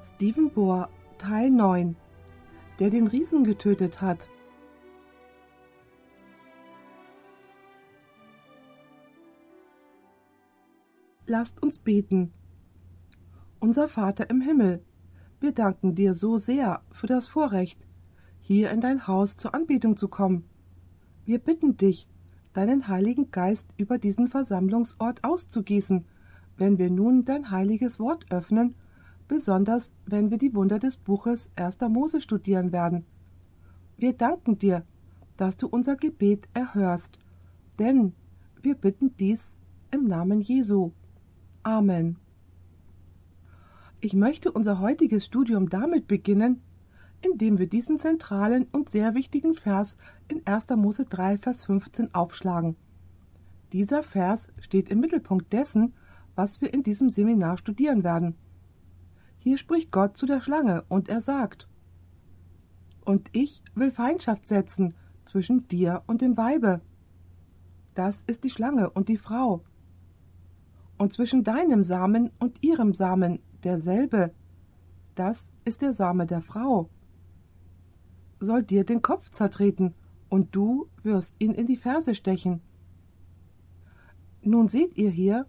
Stephen Bohr Teil 9 Der den Riesen getötet hat. Lasst uns beten. Unser Vater im Himmel, wir danken dir so sehr für das Vorrecht, hier in dein Haus zur Anbetung zu kommen. Wir bitten dich, deinen Heiligen Geist über diesen Versammlungsort auszugießen, wenn wir nun dein heiliges Wort öffnen besonders wenn wir die Wunder des Buches 1. Mose studieren werden. Wir danken dir, dass du unser Gebet erhörst, denn wir bitten dies im Namen Jesu. Amen. Ich möchte unser heutiges Studium damit beginnen, indem wir diesen zentralen und sehr wichtigen Vers in 1. Mose 3, Vers 15 aufschlagen. Dieser Vers steht im Mittelpunkt dessen, was wir in diesem Seminar studieren werden. Hier spricht Gott zu der Schlange und er sagt, Und ich will Feindschaft setzen zwischen dir und dem Weibe. Das ist die Schlange und die Frau. Und zwischen deinem Samen und ihrem Samen derselbe. Das ist der Same der Frau. Soll dir den Kopf zertreten, und du wirst ihn in die Ferse stechen. Nun seht ihr hier,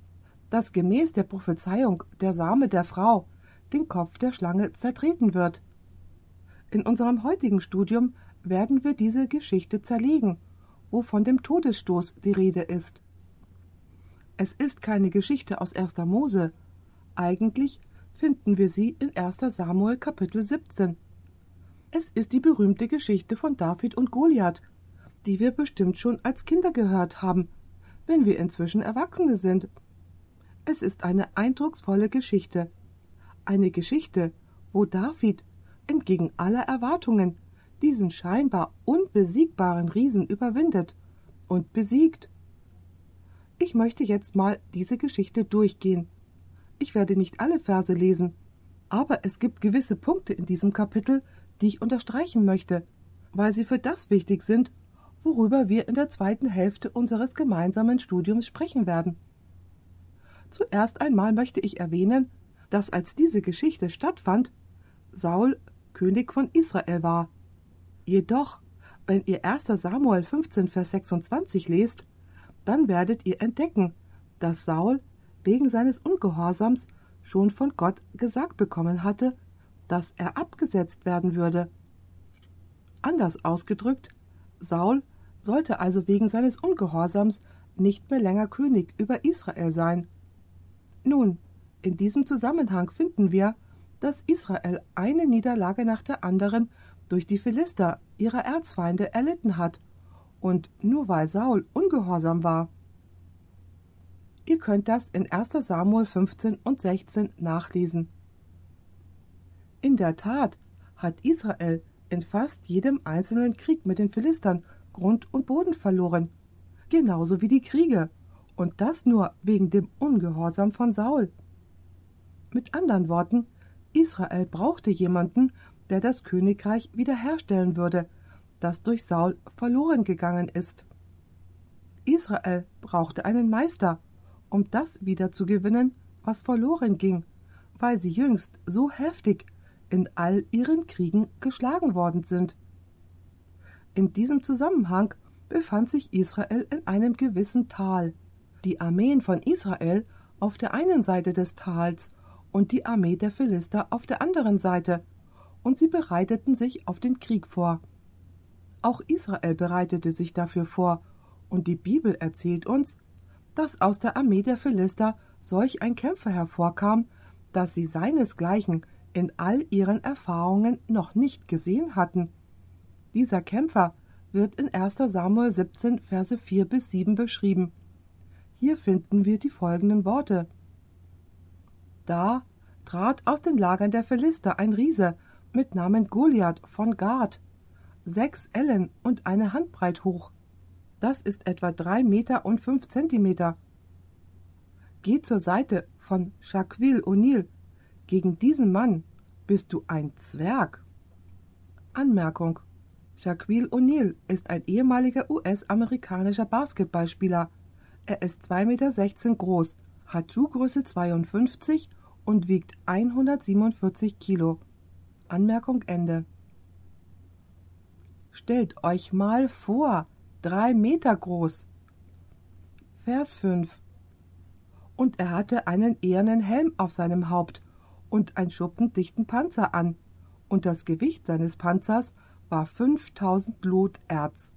dass gemäß der Prophezeiung der Same der Frau den Kopf der Schlange zertreten wird. In unserem heutigen Studium werden wir diese Geschichte zerlegen, wo von dem Todesstoß die Rede ist. Es ist keine Geschichte aus 1. Mose. Eigentlich finden wir sie in 1. Samuel Kapitel 17. Es ist die berühmte Geschichte von David und Goliath, die wir bestimmt schon als Kinder gehört haben, wenn wir inzwischen Erwachsene sind. Es ist eine eindrucksvolle Geschichte, eine Geschichte, wo David entgegen aller Erwartungen diesen scheinbar unbesiegbaren Riesen überwindet und besiegt. Ich möchte jetzt mal diese Geschichte durchgehen. Ich werde nicht alle Verse lesen, aber es gibt gewisse Punkte in diesem Kapitel, die ich unterstreichen möchte, weil sie für das wichtig sind, worüber wir in der zweiten Hälfte unseres gemeinsamen Studiums sprechen werden. Zuerst einmal möchte ich erwähnen, dass als diese Geschichte stattfand, Saul König von Israel war. Jedoch, wenn ihr 1. Samuel 15, Vers 26 lest, dann werdet ihr entdecken, dass Saul wegen seines Ungehorsams schon von Gott gesagt bekommen hatte, dass er abgesetzt werden würde. Anders ausgedrückt, Saul sollte also wegen seines Ungehorsams nicht mehr länger König über Israel sein. Nun, in diesem Zusammenhang finden wir, dass Israel eine Niederlage nach der anderen durch die Philister, ihrer Erzfeinde, erlitten hat, und nur weil Saul ungehorsam war. Ihr könnt das in 1 Samuel 15 und 16 nachlesen. In der Tat hat Israel in fast jedem einzelnen Krieg mit den Philistern Grund und Boden verloren, genauso wie die Kriege, und das nur wegen dem Ungehorsam von Saul. Mit anderen Worten, Israel brauchte jemanden, der das Königreich wiederherstellen würde, das durch Saul verloren gegangen ist. Israel brauchte einen Meister, um das wiederzugewinnen, was verloren ging, weil sie jüngst so heftig in all ihren Kriegen geschlagen worden sind. In diesem Zusammenhang befand sich Israel in einem gewissen Tal. Die Armeen von Israel auf der einen Seite des Tals und die Armee der Philister auf der anderen Seite, und sie bereiteten sich auf den Krieg vor. Auch Israel bereitete sich dafür vor, und die Bibel erzählt uns, dass aus der Armee der Philister solch ein Kämpfer hervorkam, dass sie seinesgleichen in all ihren Erfahrungen noch nicht gesehen hatten. Dieser Kämpfer wird in 1. Samuel 17, Verse 4 bis 7 beschrieben. Hier finden wir die folgenden Worte. Da trat aus den Lagern der Philister ein Riese mit Namen Goliath von Gad, sechs Ellen und eine Handbreit hoch. Das ist etwa drei Meter und fünf Zentimeter. Geh zur Seite von Shaquille O'Neal. Gegen diesen Mann bist du ein Zwerg. Anmerkung. Shaquille O'Neal ist ein ehemaliger US-amerikanischer Basketballspieler. Er ist 2,16 Meter groß, hat Schuhgröße 52 und wiegt 147 Kilo. Anmerkung Ende. Stellt euch mal vor, drei Meter groß. Vers 5 Und er hatte einen ehernen Helm auf seinem Haupt und einen schuppendichten Panzer an, und das Gewicht seines Panzers war 5000 Lot Erz.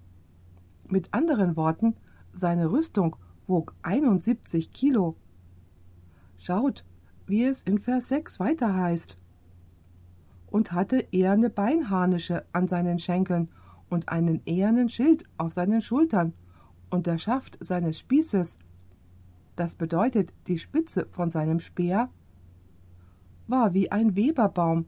Mit anderen Worten, seine Rüstung wog 71 Kilo. Schaut, wie es in Vers 6 weiter heißt. Und hatte eherne Beinharnische an seinen Schenkeln und einen ehernen Schild auf seinen Schultern und der Schaft seines Spießes, das bedeutet die Spitze von seinem Speer, war wie ein Weberbaum,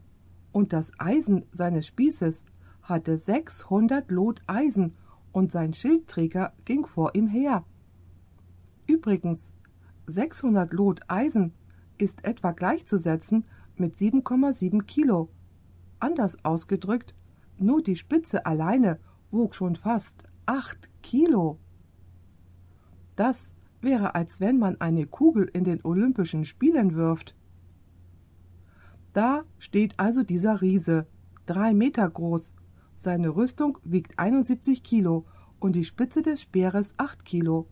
und das Eisen seines Spießes hatte sechshundert Lot Eisen, und sein Schildträger ging vor ihm her. Übrigens, 600 Lot Eisen ist etwa gleichzusetzen mit 7,7 Kilo. Anders ausgedrückt, nur die Spitze alleine wog schon fast acht Kilo. Das wäre, als wenn man eine Kugel in den Olympischen Spielen wirft. Da steht also dieser Riese, drei Meter groß. Seine Rüstung wiegt 71 Kilo und die Spitze des Speeres acht Kilo.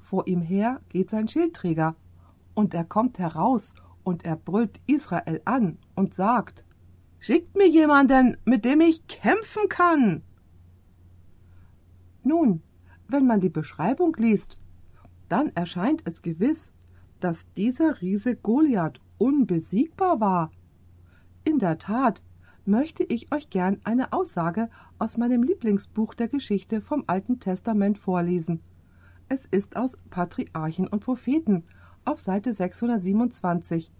Vor ihm her geht sein Schildträger, und er kommt heraus und er brüllt Israel an und sagt Schickt mir jemanden, mit dem ich kämpfen kann. Nun, wenn man die Beschreibung liest, dann erscheint es gewiss, dass dieser Riese Goliath unbesiegbar war. In der Tat möchte ich euch gern eine Aussage aus meinem Lieblingsbuch der Geschichte vom Alten Testament vorlesen. Es ist aus Patriarchen und Propheten auf Seite 627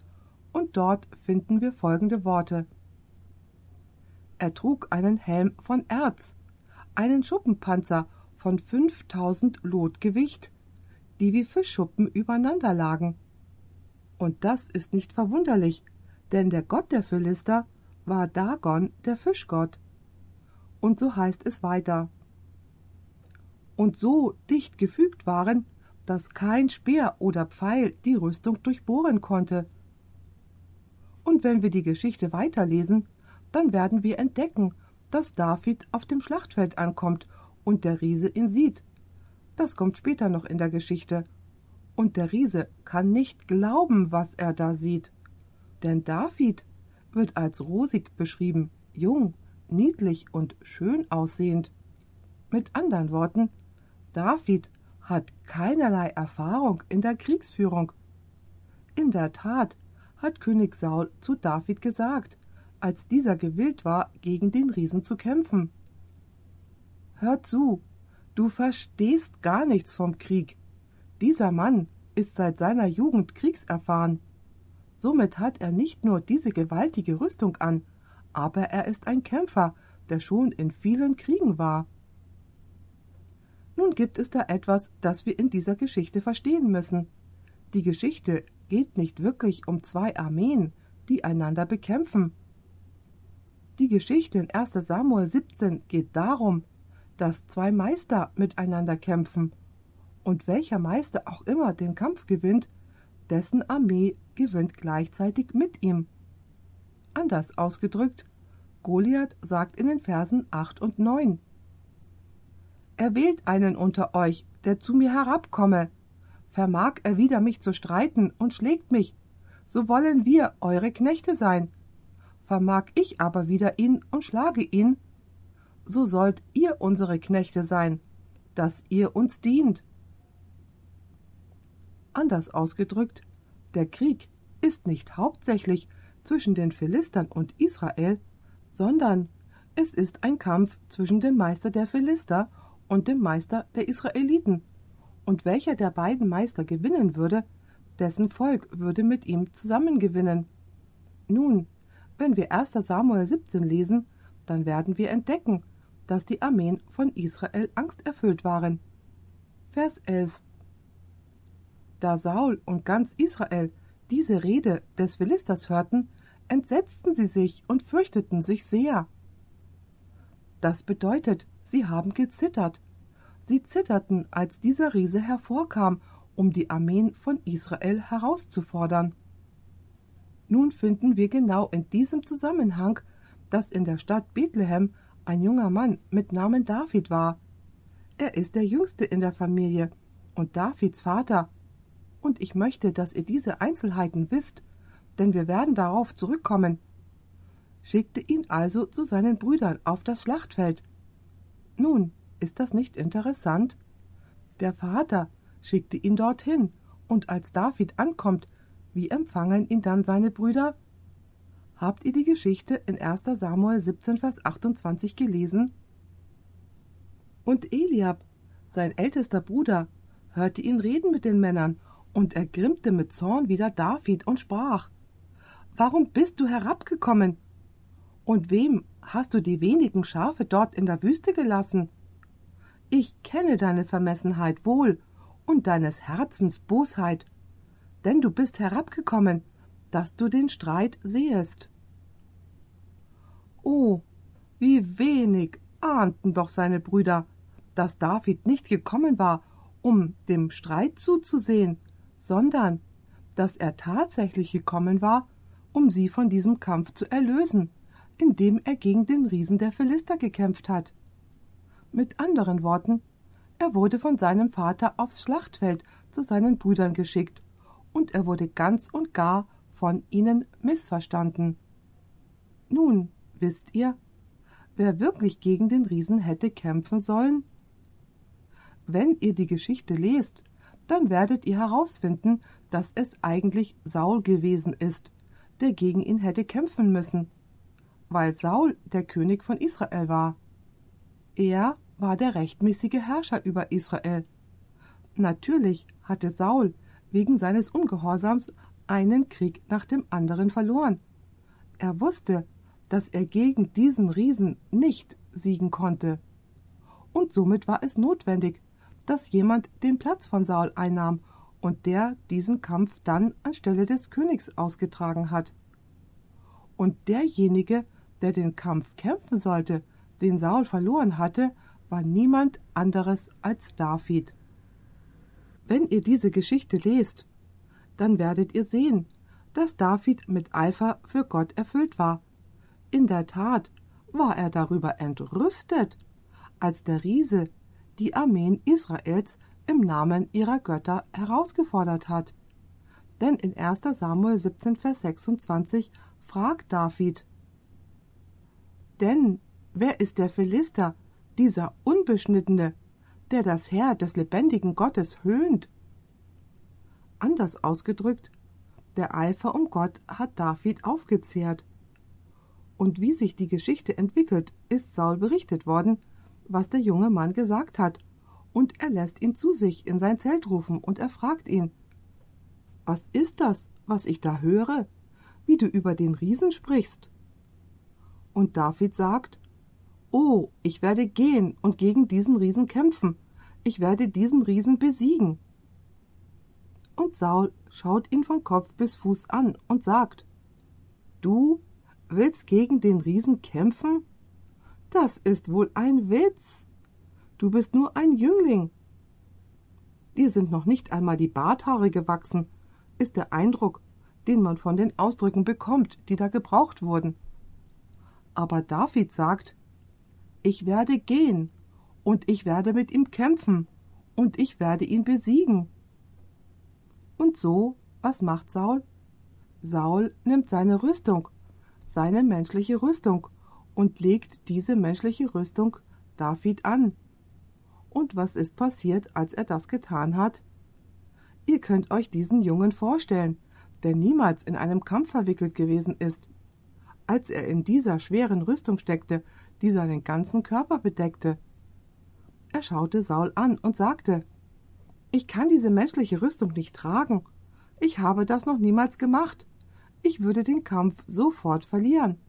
und dort finden wir folgende Worte. Er trug einen Helm von Erz, einen Schuppenpanzer von 5000 Lot Gewicht, die wie Fischschuppen übereinander lagen. Und das ist nicht verwunderlich, denn der Gott der Philister war Dagon, der Fischgott. Und so heißt es weiter. Und so dicht gefügt waren, dass kein Speer oder Pfeil die Rüstung durchbohren konnte. Und wenn wir die Geschichte weiterlesen, dann werden wir entdecken, dass David auf dem Schlachtfeld ankommt und der Riese ihn sieht. Das kommt später noch in der Geschichte. Und der Riese kann nicht glauben, was er da sieht. Denn David wird als rosig beschrieben, jung, niedlich und schön aussehend. Mit anderen Worten, David hat keinerlei Erfahrung in der Kriegsführung. In der Tat hat König Saul zu David gesagt, als dieser gewillt war, gegen den Riesen zu kämpfen. Hör zu, du verstehst gar nichts vom Krieg. Dieser Mann ist seit seiner Jugend kriegserfahren. Somit hat er nicht nur diese gewaltige Rüstung an, aber er ist ein Kämpfer, der schon in vielen Kriegen war. Nun gibt es da etwas, das wir in dieser Geschichte verstehen müssen. Die Geschichte geht nicht wirklich um zwei Armeen, die einander bekämpfen, die Geschichte in 1 Samuel 17 geht darum, dass zwei Meister miteinander kämpfen. Und welcher Meister auch immer den Kampf gewinnt, dessen Armee gewinnt gleichzeitig mit ihm. Anders ausgedrückt, Goliath sagt in den Versen 8 und 9. Er wählt einen unter euch, der zu mir herabkomme. Vermag er wieder mich zu streiten und schlägt mich, so wollen wir eure Knechte sein vermag ich aber wieder ihn und schlage ihn, so sollt ihr unsere Knechte sein, dass ihr uns dient. Anders ausgedrückt, der Krieg ist nicht hauptsächlich zwischen den Philistern und Israel, sondern es ist ein Kampf zwischen dem Meister der Philister und dem Meister der Israeliten, und welcher der beiden Meister gewinnen würde, dessen Volk würde mit ihm zusammengewinnen. Nun, wenn wir 1. Samuel 17 lesen, dann werden wir entdecken, dass die Armeen von Israel angsterfüllt waren. Vers 11 Da Saul und ganz Israel diese Rede des Philisters hörten, entsetzten sie sich und fürchteten sich sehr. Das bedeutet, sie haben gezittert. Sie zitterten, als dieser Riese hervorkam, um die Armeen von Israel herauszufordern. Nun finden wir genau in diesem Zusammenhang, dass in der Stadt Bethlehem ein junger Mann mit Namen David war. Er ist der jüngste in der Familie und Davids Vater. Und ich möchte, dass ihr diese Einzelheiten wisst, denn wir werden darauf zurückkommen. Schickte ihn also zu seinen Brüdern auf das Schlachtfeld. Nun, ist das nicht interessant? Der Vater schickte ihn dorthin, und als David ankommt, wie empfangen ihn dann seine Brüder? Habt ihr die Geschichte in 1. Samuel 17, Vers 28 gelesen? Und Eliab, sein ältester Bruder, hörte ihn reden mit den Männern und ergrimmte mit Zorn wider David und sprach: Warum bist du herabgekommen? Und wem hast du die wenigen Schafe dort in der Wüste gelassen? Ich kenne deine Vermessenheit wohl und deines Herzens Bosheit, denn du bist herabgekommen, dass du den Streit sehest. Oh, wie wenig ahnten doch seine Brüder, dass David nicht gekommen war, um dem Streit zuzusehen, sondern dass er tatsächlich gekommen war, um sie von diesem Kampf zu erlösen, indem er gegen den Riesen der Philister gekämpft hat. Mit anderen Worten, er wurde von seinem Vater aufs Schlachtfeld zu seinen Brüdern geschickt, und er wurde ganz und gar von ihnen missverstanden. Nun, wisst ihr, wer wirklich gegen den Riesen hätte kämpfen sollen? Wenn ihr die Geschichte lest, dann werdet ihr herausfinden, dass es eigentlich Saul gewesen ist, der gegen ihn hätte kämpfen müssen, weil Saul der König von Israel war. Er war der rechtmäßige Herrscher über Israel. Natürlich hatte Saul wegen seines Ungehorsams einen Krieg nach dem anderen verloren. Er wusste, dass er gegen diesen Riesen nicht siegen konnte. Und somit war es notwendig, dass jemand den Platz von Saul einnahm und der diesen Kampf dann anstelle des Königs ausgetragen hat. Und derjenige, der den Kampf kämpfen sollte, den Saul verloren hatte, war niemand anderes als David. Wenn ihr diese Geschichte lest, dann werdet ihr sehen, dass David mit Eifer für Gott erfüllt war. In der Tat war er darüber entrüstet, als der Riese die Armeen Israels im Namen ihrer Götter herausgefordert hat. Denn in 1. Samuel 17, Vers 26 fragt David: Denn wer ist der Philister, dieser Unbeschnittene, der das Heer des lebendigen Gottes höhnt? Anders ausgedrückt, der Eifer um Gott hat David aufgezehrt. Und wie sich die Geschichte entwickelt, ist Saul berichtet worden, was der junge Mann gesagt hat, und er lässt ihn zu sich in sein Zelt rufen und er fragt ihn Was ist das, was ich da höre, wie du über den Riesen sprichst? Und David sagt Oh, ich werde gehen und gegen diesen Riesen kämpfen. Ich werde diesen Riesen besiegen. Und Saul schaut ihn von Kopf bis Fuß an und sagt Du willst gegen den Riesen kämpfen? Das ist wohl ein Witz. Du bist nur ein Jüngling. Dir sind noch nicht einmal die Barthaare gewachsen, ist der Eindruck, den man von den Ausdrücken bekommt, die da gebraucht wurden. Aber David sagt, ich werde gehen, und ich werde mit ihm kämpfen, und ich werde ihn besiegen. Und so, was macht Saul? Saul nimmt seine Rüstung, seine menschliche Rüstung, und legt diese menschliche Rüstung David an. Und was ist passiert, als er das getan hat? Ihr könnt euch diesen Jungen vorstellen, der niemals in einem Kampf verwickelt gewesen ist. Als er in dieser schweren Rüstung steckte, die seinen ganzen Körper bedeckte. Er schaute Saul an und sagte Ich kann diese menschliche Rüstung nicht tragen. Ich habe das noch niemals gemacht. Ich würde den Kampf sofort verlieren.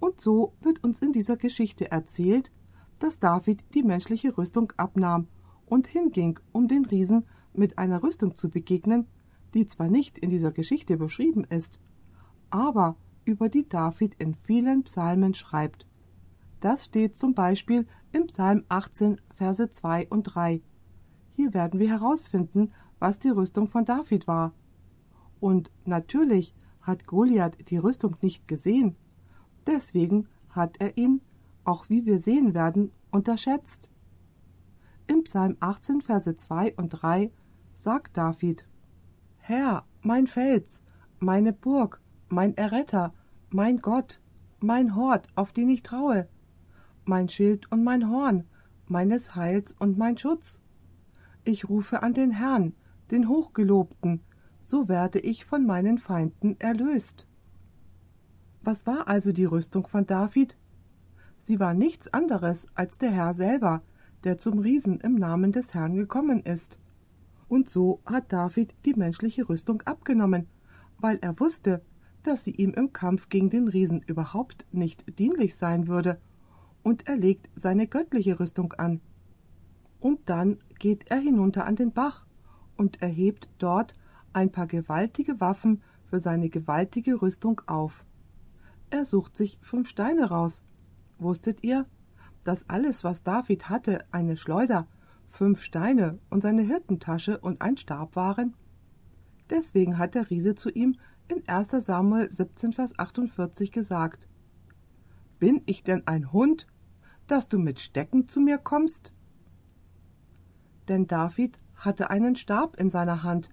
Und so wird uns in dieser Geschichte erzählt, dass David die menschliche Rüstung abnahm und hinging, um den Riesen mit einer Rüstung zu begegnen, die zwar nicht in dieser Geschichte beschrieben ist, aber über die David in vielen Psalmen schreibt. Das steht zum Beispiel im Psalm 18, Verse 2 und 3. Hier werden wir herausfinden, was die Rüstung von David war. Und natürlich hat Goliath die Rüstung nicht gesehen. Deswegen hat er ihn, auch wie wir sehen werden, unterschätzt. Im Psalm 18, Verse 2 und 3 sagt David: Herr, mein Fels, meine Burg, mein Erretter, mein Gott, mein Hort, auf den ich traue, mein Schild und mein Horn, meines Heils und mein Schutz. Ich rufe an den Herrn, den Hochgelobten, so werde ich von meinen Feinden erlöst. Was war also die Rüstung von David? Sie war nichts anderes als der Herr selber, der zum Riesen im Namen des Herrn gekommen ist. Und so hat David die menschliche Rüstung abgenommen, weil er wusste, dass sie ihm im Kampf gegen den Riesen überhaupt nicht dienlich sein würde, und er legt seine göttliche Rüstung an. Und dann geht er hinunter an den Bach und erhebt dort ein paar gewaltige Waffen für seine gewaltige Rüstung auf. Er sucht sich fünf Steine raus. Wusstet ihr, dass alles, was David hatte, eine Schleuder, fünf Steine und seine Hirtentasche und ein Stab waren? Deswegen hat der Riese zu ihm in 1. Samuel 17, Vers 48 gesagt: Bin ich denn ein Hund, dass du mit Stecken zu mir kommst? Denn David hatte einen Stab in seiner Hand.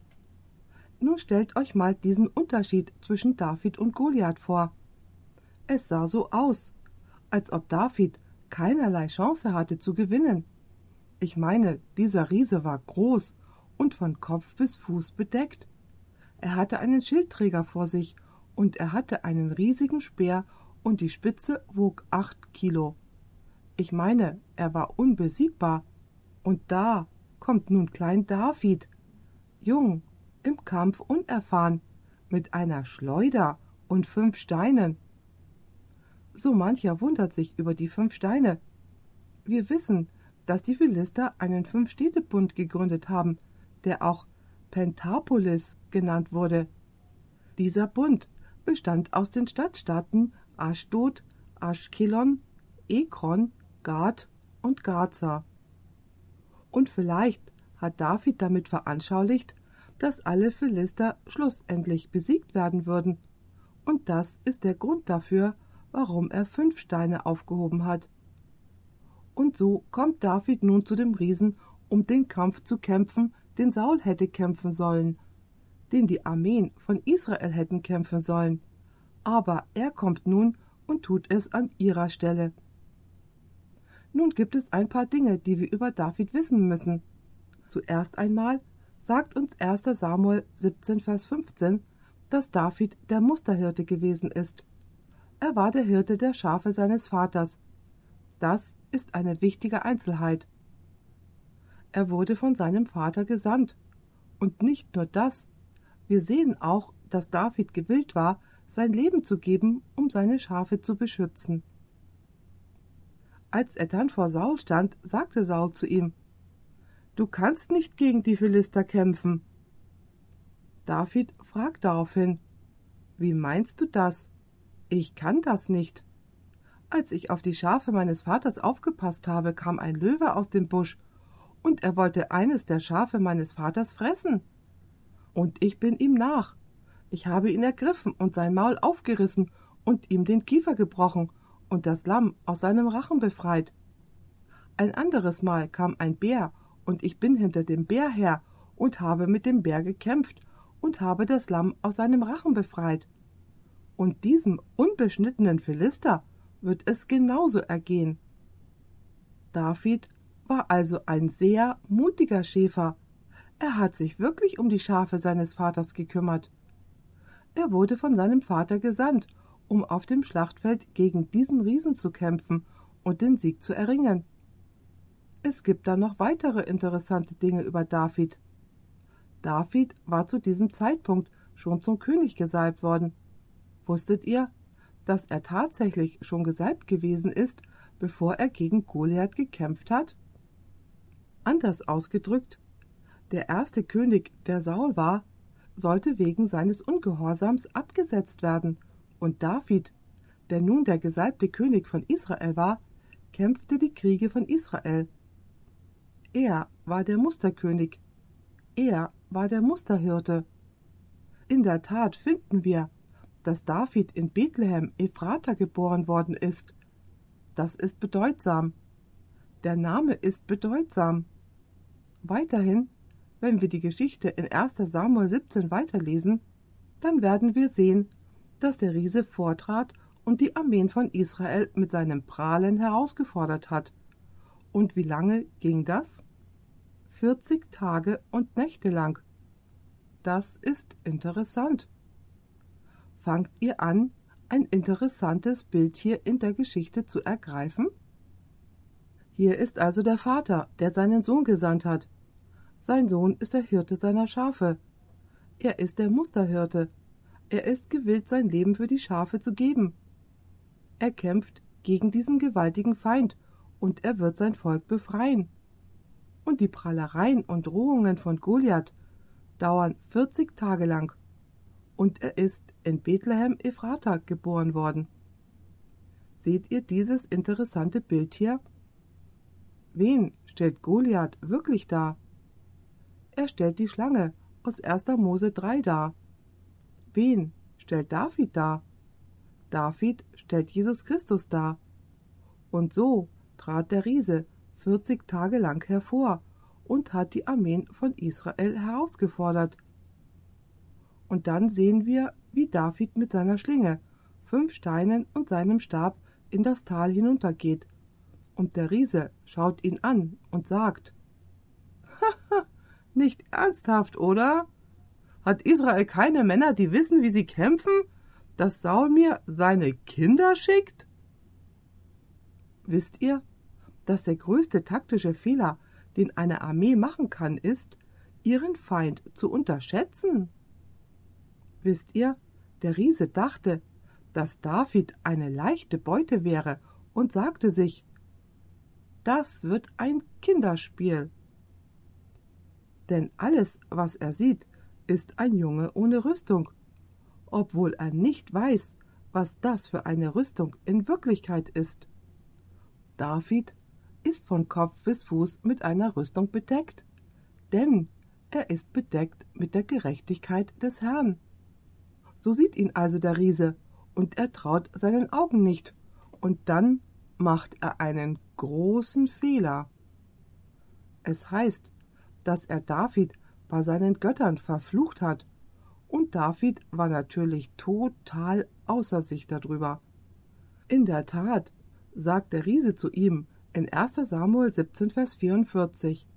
Nun stellt euch mal diesen Unterschied zwischen David und Goliath vor. Es sah so aus, als ob David keinerlei Chance hatte zu gewinnen. Ich meine, dieser Riese war groß und von Kopf bis Fuß bedeckt. Er hatte einen Schildträger vor sich und er hatte einen riesigen Speer und die Spitze wog acht Kilo. Ich meine, er war unbesiegbar. Und da kommt nun Klein David, jung, im Kampf unerfahren, mit einer Schleuder und fünf Steinen. So mancher wundert sich über die fünf Steine. Wir wissen, dass die Philister einen Fünf-Städte-Bund gegründet haben, der auch Pentapolis genannt wurde. Dieser Bund bestand aus den Stadtstaaten Aschdod, Aschkelon, Ekron, Gad und Gaza. Und vielleicht hat David damit veranschaulicht, dass alle Philister schlussendlich besiegt werden würden. Und das ist der Grund dafür, warum er fünf Steine aufgehoben hat. Und so kommt David nun zu dem Riesen, um den Kampf zu kämpfen, den Saul hätte kämpfen sollen, den die Armeen von Israel hätten kämpfen sollen. Aber er kommt nun und tut es an ihrer Stelle. Nun gibt es ein paar Dinge, die wir über David wissen müssen. Zuerst einmal sagt uns 1. Samuel 17, Vers 15, dass David der Musterhirte gewesen ist. Er war der Hirte der Schafe seines Vaters. Das ist eine wichtige Einzelheit. Er wurde von seinem Vater gesandt. Und nicht nur das. Wir sehen auch, dass David gewillt war, sein Leben zu geben, um seine Schafe zu beschützen. Als er dann vor Saul stand, sagte Saul zu ihm Du kannst nicht gegen die Philister kämpfen. David fragt daraufhin Wie meinst du das? Ich kann das nicht. Als ich auf die Schafe meines Vaters aufgepasst habe, kam ein Löwe aus dem Busch und er wollte eines der Schafe meines Vaters fressen. Und ich bin ihm nach. Ich habe ihn ergriffen und sein Maul aufgerissen und ihm den Kiefer gebrochen und das Lamm aus seinem Rachen befreit. Ein anderes Mal kam ein Bär, und ich bin hinter dem Bär her und habe mit dem Bär gekämpft und habe das Lamm aus seinem Rachen befreit. Und diesem unbeschnittenen Philister wird es genauso ergehen. David war also ein sehr mutiger Schäfer. Er hat sich wirklich um die Schafe seines Vaters gekümmert. Er wurde von seinem Vater gesandt, um auf dem Schlachtfeld gegen diesen Riesen zu kämpfen und den Sieg zu erringen. Es gibt da noch weitere interessante Dinge über David. David war zu diesem Zeitpunkt schon zum König gesalbt worden. Wusstet ihr, dass er tatsächlich schon gesalbt gewesen ist, bevor er gegen Goliath gekämpft hat? Anders ausgedrückt, der erste König, der Saul war, sollte wegen seines Ungehorsams abgesetzt werden, und David, der nun der gesalbte König von Israel war, kämpfte die Kriege von Israel. Er war der Musterkönig, er war der Musterhirte. In der Tat finden wir, dass David in Bethlehem Ephrata geboren worden ist. Das ist bedeutsam. Der Name ist bedeutsam. Weiterhin, wenn wir die Geschichte in 1 Samuel 17 weiterlesen, dann werden wir sehen, dass der Riese vortrat und die Armeen von Israel mit seinem Prahlen herausgefordert hat. Und wie lange ging das? 40 Tage und Nächte lang. Das ist interessant. Fangt ihr an, ein interessantes Bild hier in der Geschichte zu ergreifen? Hier ist also der Vater, der seinen Sohn gesandt hat. Sein Sohn ist der Hirte seiner Schafe. Er ist der Musterhirte. Er ist gewillt, sein Leben für die Schafe zu geben. Er kämpft gegen diesen gewaltigen Feind und er wird sein Volk befreien. Und die Prahlereien und Drohungen von Goliath dauern 40 Tage lang. Und er ist in Bethlehem Ephrata geboren worden. Seht ihr dieses interessante Bild hier? Wen stellt Goliath wirklich dar? Er stellt die Schlange aus 1. Mose 3 dar. Wen stellt David dar? David stellt Jesus Christus dar. Und so trat der Riese 40 Tage lang hervor und hat die Armeen von Israel herausgefordert. Und dann sehen wir, wie David mit seiner Schlinge, fünf Steinen und seinem Stab in das Tal hinuntergeht. Und der Riese schaut ihn an und sagt nicht ernsthaft, oder? Hat Israel keine Männer, die wissen, wie sie kämpfen, dass Saul mir seine Kinder schickt? Wisst ihr, dass der größte taktische Fehler, den eine Armee machen kann, ist, ihren Feind zu unterschätzen? Wisst ihr, der Riese dachte, dass David eine leichte Beute wäre und sagte sich, das wird ein Kinderspiel. Denn alles, was er sieht, ist ein Junge ohne Rüstung, obwohl er nicht weiß, was das für eine Rüstung in Wirklichkeit ist. David ist von Kopf bis Fuß mit einer Rüstung bedeckt, denn er ist bedeckt mit der Gerechtigkeit des Herrn. So sieht ihn also der Riese, und er traut seinen Augen nicht, und dann macht er einen großen Fehler. Es heißt, dass er David bei seinen Göttern verflucht hat, und David war natürlich total außer sich darüber. In der Tat sagt der Riese zu ihm in 1. Samuel 17, Vers 44: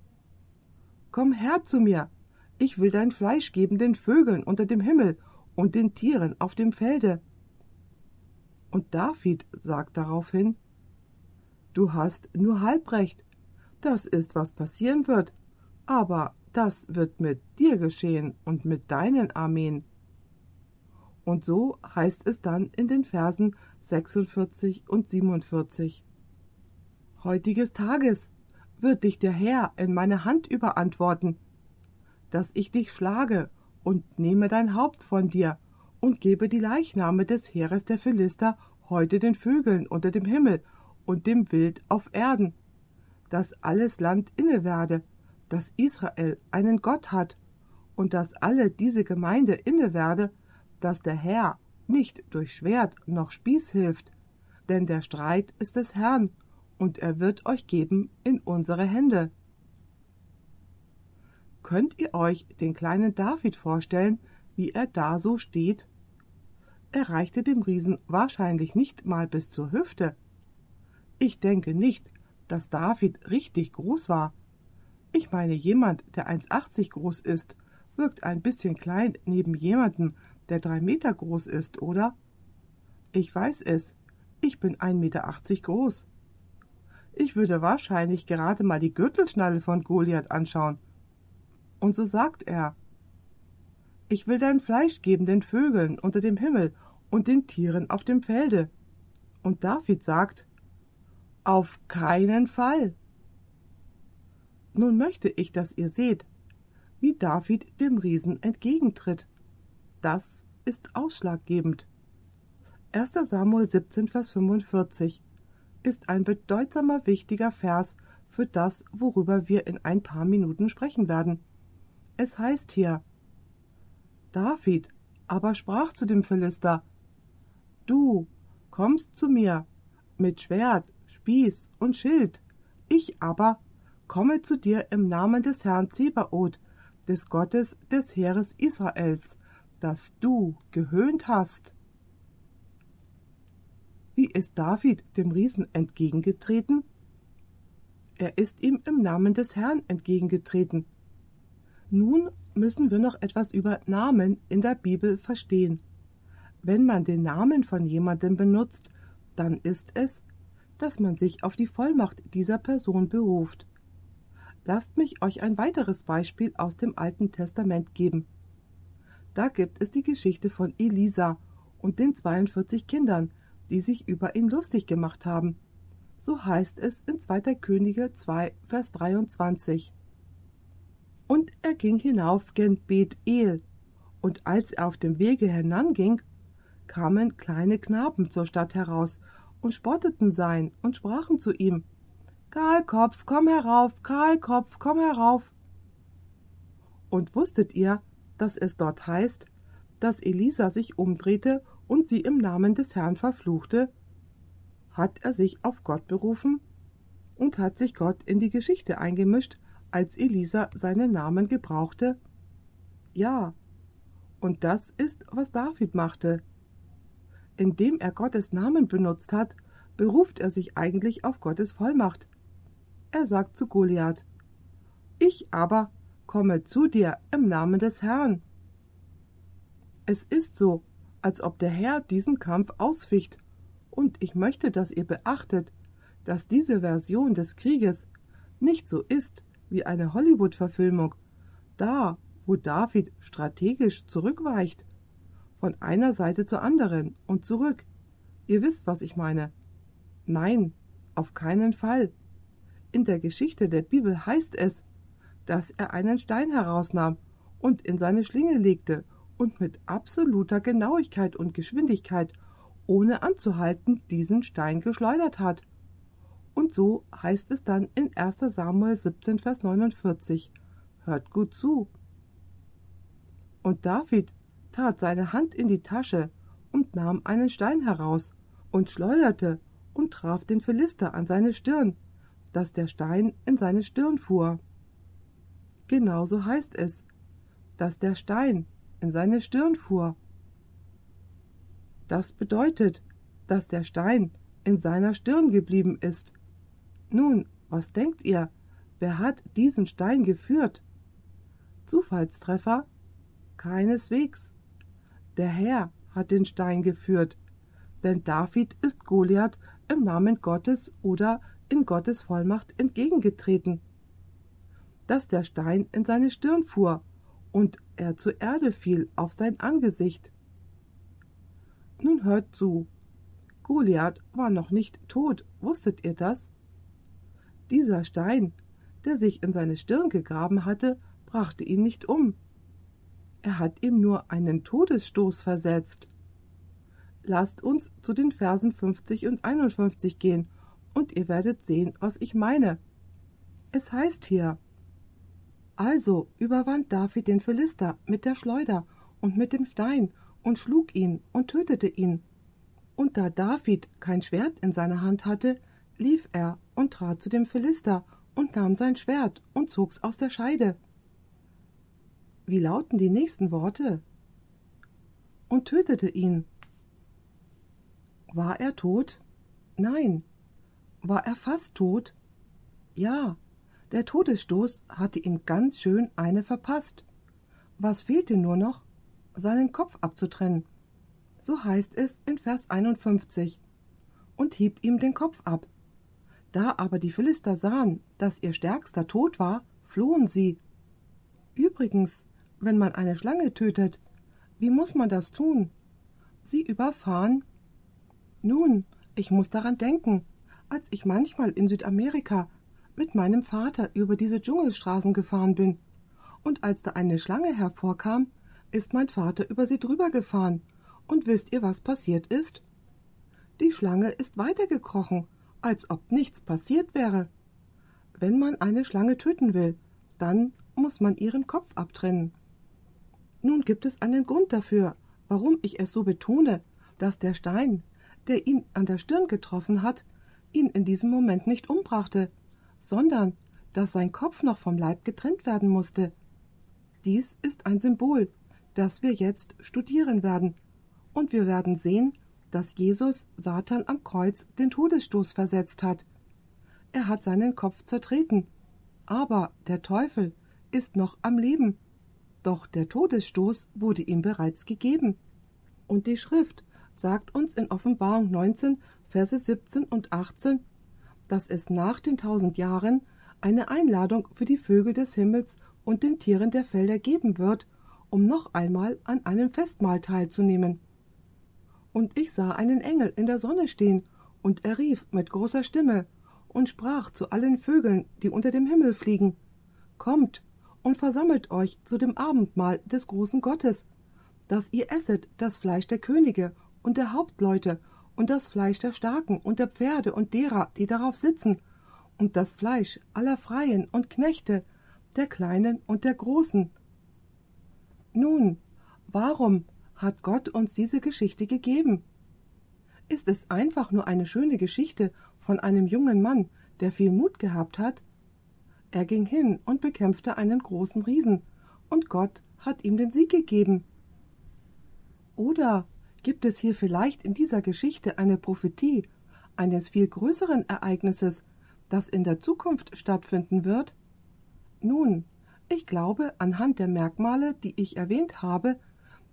Komm her zu mir, ich will dein Fleisch geben den Vögeln unter dem Himmel und den Tieren auf dem Felde. Und David sagt daraufhin: Du hast nur halb recht. Das ist, was passieren wird. Aber das wird mit dir geschehen und mit deinen Armeen. Und so heißt es dann in den Versen 46 und 47. Heutiges Tages wird dich der Herr in meine Hand überantworten, dass ich dich schlage und nehme dein Haupt von dir und gebe die Leichname des Heeres der Philister heute den Vögeln unter dem Himmel und dem Wild auf Erden, dass alles Land inne werde, dass Israel einen Gott hat und dass alle diese Gemeinde inne werde, dass der Herr nicht durch Schwert noch Spieß hilft, denn der Streit ist des Herrn, und er wird euch geben in unsere Hände. Könnt ihr euch den kleinen David vorstellen, wie er da so steht? Er reichte dem Riesen wahrscheinlich nicht mal bis zur Hüfte. Ich denke nicht, dass David richtig groß war. Ich meine, jemand, der 1,80 groß ist, wirkt ein bisschen klein neben jemandem, der drei Meter groß ist, oder? Ich weiß es. Ich bin 1,80 Meter groß. Ich würde wahrscheinlich gerade mal die Gürtelschnalle von Goliath anschauen. Und so sagt er, ich will dein Fleisch geben den Vögeln unter dem Himmel und den Tieren auf dem Felde. Und David sagt, auf keinen Fall. Nun möchte ich, dass ihr seht, wie David dem Riesen entgegentritt. Das ist ausschlaggebend. 1. Samuel 17, Vers 45 ist ein bedeutsamer wichtiger Vers für das, worüber wir in ein paar Minuten sprechen werden. Es heißt hier David aber sprach zu dem Philister Du kommst zu mir mit Schwert, Spieß und Schild, ich aber komme zu dir im Namen des Herrn Zebaoth, des Gottes des Heeres Israels, das du gehöhnt hast. Wie ist David dem Riesen entgegengetreten? Er ist ihm im Namen des Herrn entgegengetreten. Nun müssen wir noch etwas über Namen in der Bibel verstehen. Wenn man den Namen von jemandem benutzt, dann ist es, dass man sich auf die Vollmacht dieser Person beruft. Lasst mich euch ein weiteres Beispiel aus dem Alten Testament geben. Da gibt es die Geschichte von Elisa und den 42 Kindern, die sich über ihn lustig gemacht haben. So heißt es in 2. Könige 2, Vers 23. Und er ging hinauf gen Bet El, und als er auf dem Wege hinanging, kamen kleine Knaben zur Stadt heraus und spotteten sein und sprachen zu ihm Kahlkopf, komm herauf, Kahlkopf, komm herauf. Und wusstet ihr, dass es dort heißt, dass Elisa sich umdrehte und sie im Namen des Herrn verfluchte? Hat er sich auf Gott berufen? Und hat sich Gott in die Geschichte eingemischt, als Elisa seinen Namen gebrauchte? Ja. Und das ist, was David machte indem er Gottes Namen benutzt hat, beruft er sich eigentlich auf Gottes Vollmacht. Er sagt zu Goliath, Ich aber komme zu dir im Namen des Herrn. Es ist so, als ob der Herr diesen Kampf ausficht, und ich möchte, dass ihr beachtet, dass diese Version des Krieges nicht so ist wie eine Hollywood-Verfilmung, da, wo David strategisch zurückweicht von einer Seite zur anderen und zurück. Ihr wisst, was ich meine. Nein, auf keinen Fall. In der Geschichte der Bibel heißt es, dass er einen Stein herausnahm und in seine Schlinge legte und mit absoluter Genauigkeit und Geschwindigkeit, ohne anzuhalten, diesen Stein geschleudert hat. Und so heißt es dann in 1 Samuel 17, Vers 49. Hört gut zu. Und David tat seine Hand in die Tasche und nahm einen Stein heraus und schleuderte und traf den Philister an seine Stirn, dass der Stein in seine Stirn fuhr. Genauso heißt es, dass der Stein in seine Stirn fuhr. Das bedeutet, dass der Stein in seiner Stirn geblieben ist. Nun, was denkt ihr, wer hat diesen Stein geführt? Zufallstreffer? Keineswegs. Der Herr hat den Stein geführt, denn David ist Goliath im Namen Gottes oder in Gottes Vollmacht entgegengetreten. Dass der Stein in seine Stirn fuhr und er zur Erde fiel auf sein Angesicht. Nun hört zu. Goliath war noch nicht tot, wusstet ihr das? Dieser Stein, der sich in seine Stirn gegraben hatte, brachte ihn nicht um, er hat ihm nur einen Todesstoß versetzt. Lasst uns zu den Versen 50 und 51 gehen, und ihr werdet sehen, was ich meine. Es heißt hier Also überwand David den Philister mit der Schleuder und mit dem Stein und schlug ihn und tötete ihn. Und da David kein Schwert in seiner Hand hatte, lief er und trat zu dem Philister und nahm sein Schwert und zog's aus der Scheide wie lauten die nächsten Worte? Und tötete ihn. War er tot? Nein. War er fast tot? Ja, der Todesstoß hatte ihm ganz schön eine verpasst. Was fehlte nur noch? Seinen Kopf abzutrennen. So heißt es in Vers 51. Und hieb ihm den Kopf ab. Da aber die Philister sahen, dass ihr Stärkster tot war, flohen sie. Übrigens, wenn man eine Schlange tötet? Wie muss man das tun? Sie überfahren? Nun, ich muss daran denken, als ich manchmal in Südamerika mit meinem Vater über diese Dschungelstraßen gefahren bin. Und als da eine Schlange hervorkam, ist mein Vater über sie drüber gefahren. Und wisst ihr, was passiert ist? Die Schlange ist weitergekrochen, als ob nichts passiert wäre. Wenn man eine Schlange töten will, dann muss man ihren Kopf abtrennen. Nun gibt es einen Grund dafür, warum ich es so betone, dass der Stein, der ihn an der Stirn getroffen hat, ihn in diesem Moment nicht umbrachte, sondern dass sein Kopf noch vom Leib getrennt werden musste. Dies ist ein Symbol, das wir jetzt studieren werden, und wir werden sehen, dass Jesus Satan am Kreuz den Todesstoß versetzt hat. Er hat seinen Kopf zertreten, aber der Teufel ist noch am Leben. Doch der Todesstoß wurde ihm bereits gegeben. Und die Schrift sagt uns in Offenbarung 19, Verse 17 und 18, dass es nach den tausend Jahren eine Einladung für die Vögel des Himmels und den Tieren der Felder geben wird, um noch einmal an einem Festmahl teilzunehmen. Und ich sah einen Engel in der Sonne stehen, und er rief mit großer Stimme und sprach zu allen Vögeln, die unter dem Himmel fliegen Kommt und versammelt euch zu dem Abendmahl des großen Gottes, dass ihr esset das Fleisch der Könige und der Hauptleute und das Fleisch der Starken und der Pferde und derer, die darauf sitzen, und das Fleisch aller Freien und Knechte, der Kleinen und der Großen. Nun, warum hat Gott uns diese Geschichte gegeben? Ist es einfach nur eine schöne Geschichte von einem jungen Mann, der viel Mut gehabt hat? Er ging hin und bekämpfte einen großen Riesen, und Gott hat ihm den Sieg gegeben. Oder gibt es hier vielleicht in dieser Geschichte eine Prophetie eines viel größeren Ereignisses, das in der Zukunft stattfinden wird? Nun, ich glaube anhand der Merkmale, die ich erwähnt habe,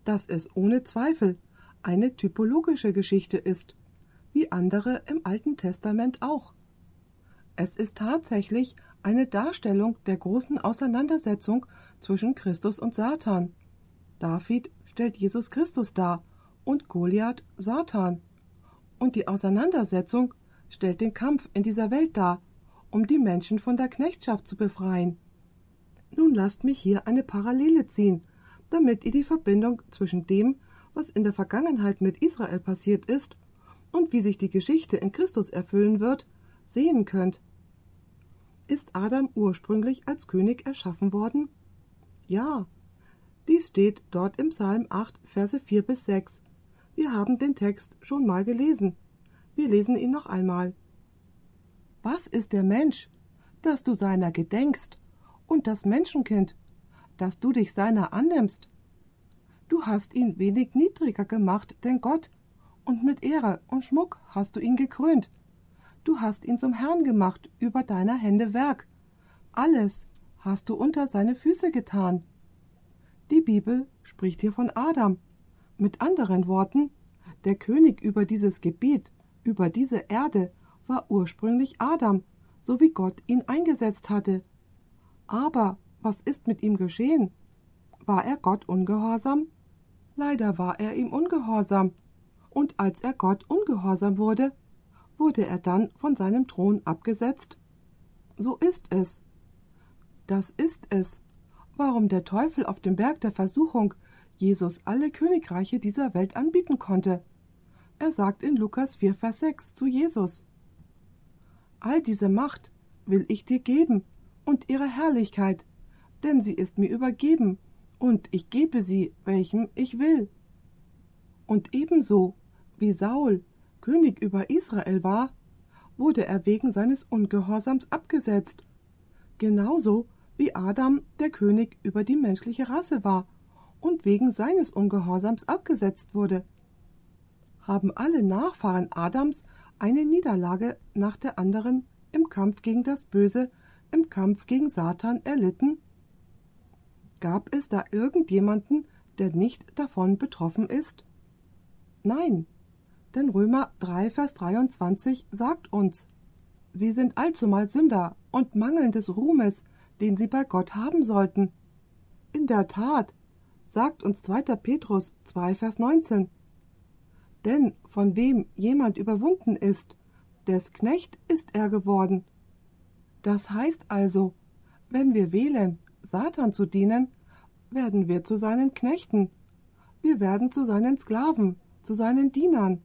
dass es ohne Zweifel eine typologische Geschichte ist, wie andere im Alten Testament auch. Es ist tatsächlich eine Darstellung der großen Auseinandersetzung zwischen Christus und Satan. David stellt Jesus Christus dar und Goliath Satan. Und die Auseinandersetzung stellt den Kampf in dieser Welt dar, um die Menschen von der Knechtschaft zu befreien. Nun lasst mich hier eine Parallele ziehen, damit ihr die Verbindung zwischen dem, was in der Vergangenheit mit Israel passiert ist, und wie sich die Geschichte in Christus erfüllen wird, sehen könnt. Ist Adam ursprünglich als König erschaffen worden? Ja. Dies steht dort im Psalm 8, Verse 4 bis 6. Wir haben den Text schon mal gelesen. Wir lesen ihn noch einmal. Was ist der Mensch, dass du seiner gedenkst, und das Menschenkind, dass du dich seiner annimmst? Du hast ihn wenig niedriger gemacht denn Gott, und mit Ehre und Schmuck hast du ihn gekrönt. Du hast ihn zum Herrn gemacht über deiner Hände Werk. Alles hast du unter seine Füße getan. Die Bibel spricht hier von Adam, mit anderen Worten, der König über dieses Gebiet, über diese Erde, war ursprünglich Adam, so wie Gott ihn eingesetzt hatte. Aber was ist mit ihm geschehen? War er Gott ungehorsam? Leider war er ihm ungehorsam. Und als er Gott ungehorsam wurde, wurde er dann von seinem Thron abgesetzt? So ist es. Das ist es, warum der Teufel auf dem Berg der Versuchung Jesus alle Königreiche dieser Welt anbieten konnte. Er sagt in Lukas 4, Vers 6 zu Jesus: All diese Macht will ich dir geben und ihre Herrlichkeit, denn sie ist mir übergeben, und ich gebe sie, welchem ich will. Und ebenso wie Saul König über Israel war, wurde er wegen seines Ungehorsams abgesetzt, genauso wie Adam der König über die menschliche Rasse war und wegen seines Ungehorsams abgesetzt wurde. Haben alle Nachfahren Adams eine Niederlage nach der anderen im Kampf gegen das Böse, im Kampf gegen Satan erlitten? Gab es da irgendjemanden, der nicht davon betroffen ist? Nein, denn Römer 3, Vers 23 sagt uns, Sie sind allzumal Sünder und mangeln des Ruhmes, den sie bei Gott haben sollten. In der Tat, sagt uns 2. Petrus 2, Vers 19. Denn von wem jemand überwunden ist, des Knecht ist er geworden. Das heißt also, wenn wir wählen, Satan zu dienen, werden wir zu seinen Knechten. Wir werden zu seinen Sklaven, zu seinen Dienern.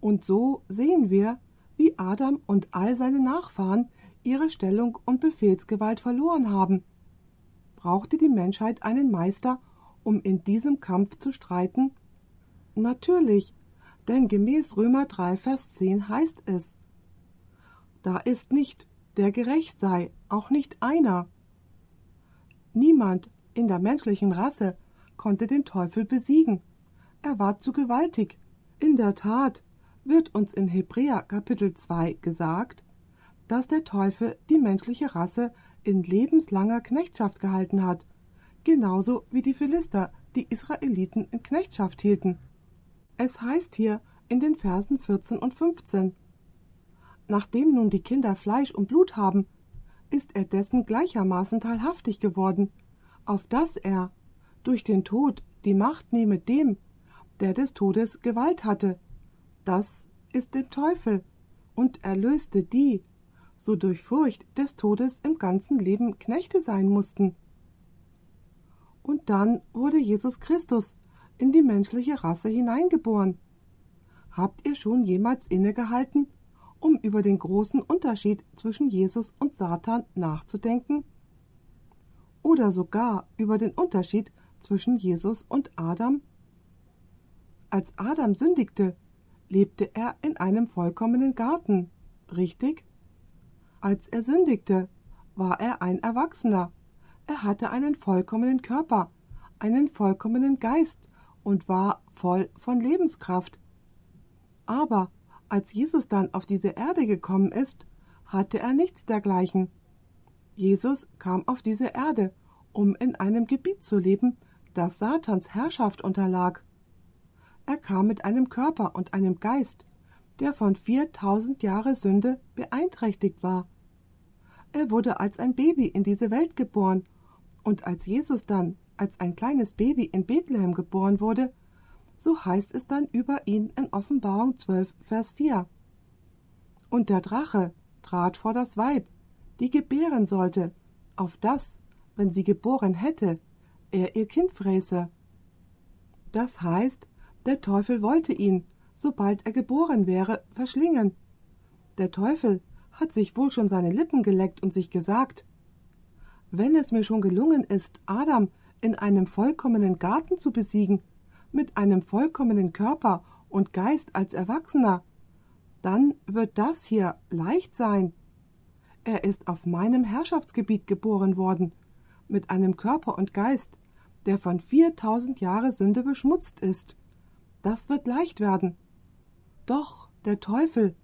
Und so sehen wir, wie Adam und all seine Nachfahren ihre Stellung und Befehlsgewalt verloren haben. Brauchte die Menschheit einen Meister, um in diesem Kampf zu streiten? Natürlich, denn gemäß Römer 3, Vers 10 heißt es, da ist nicht, der gerecht sei, auch nicht einer. Niemand in der menschlichen Rasse konnte den Teufel besiegen. Er war zu gewaltig. In der Tat wird uns in Hebräer Kapitel 2 gesagt, dass der Teufel die menschliche Rasse in lebenslanger Knechtschaft gehalten hat, genauso wie die Philister die Israeliten in Knechtschaft hielten. Es heißt hier in den Versen 14 und 15 Nachdem nun die Kinder Fleisch und Blut haben, ist er dessen gleichermaßen teilhaftig geworden, auf dass er durch den Tod die Macht nehme dem, der des Todes Gewalt hatte, das ist dem Teufel, und erlöste die, so durch Furcht des Todes im ganzen Leben Knechte sein mussten. Und dann wurde Jesus Christus in die menschliche Rasse hineingeboren. Habt ihr schon jemals innegehalten, um über den großen Unterschied zwischen Jesus und Satan nachzudenken? Oder sogar über den Unterschied zwischen Jesus und Adam? Als Adam sündigte, lebte er in einem vollkommenen Garten, richtig? Als er sündigte, war er ein Erwachsener. Er hatte einen vollkommenen Körper, einen vollkommenen Geist und war voll von Lebenskraft. Aber als Jesus dann auf diese Erde gekommen ist, hatte er nichts dergleichen. Jesus kam auf diese Erde, um in einem Gebiet zu leben, das Satans Herrschaft unterlag. Er kam mit einem Körper und einem Geist, der von viertausend Jahre Sünde beeinträchtigt war. Er wurde als ein Baby in diese Welt geboren, und als Jesus dann als ein kleines Baby in Bethlehem geboren wurde, so heißt es dann über ihn in Offenbarung 12, Vers 4. Und der Drache trat vor das Weib, die gebären sollte, auf das, wenn sie geboren hätte, er ihr Kind fräße. Das heißt, der Teufel wollte ihn, sobald er geboren wäre, verschlingen. Der Teufel hat sich wohl schon seine Lippen geleckt und sich gesagt Wenn es mir schon gelungen ist, Adam in einem vollkommenen Garten zu besiegen, mit einem vollkommenen Körper und Geist als Erwachsener, dann wird das hier leicht sein. Er ist auf meinem Herrschaftsgebiet geboren worden, mit einem Körper und Geist, der von viertausend Jahre Sünde beschmutzt ist. Das wird leicht werden. Doch der Teufel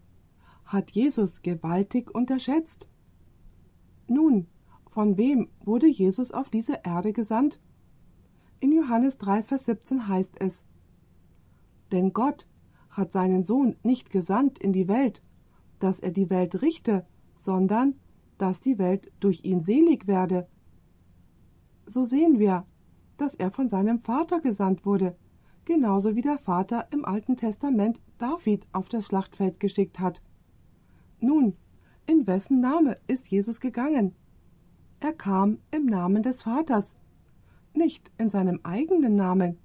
hat Jesus gewaltig unterschätzt. Nun, von wem wurde Jesus auf diese Erde gesandt? In Johannes 3, Vers 17 heißt es: Denn Gott hat seinen Sohn nicht gesandt in die Welt, dass er die Welt richte, sondern dass die Welt durch ihn selig werde. So sehen wir, dass er von seinem Vater gesandt wurde, genauso wie der Vater im Alten Testament David auf das Schlachtfeld geschickt hat. Nun, in wessen Name ist Jesus gegangen? Er kam im Namen des Vaters, nicht in seinem eigenen Namen.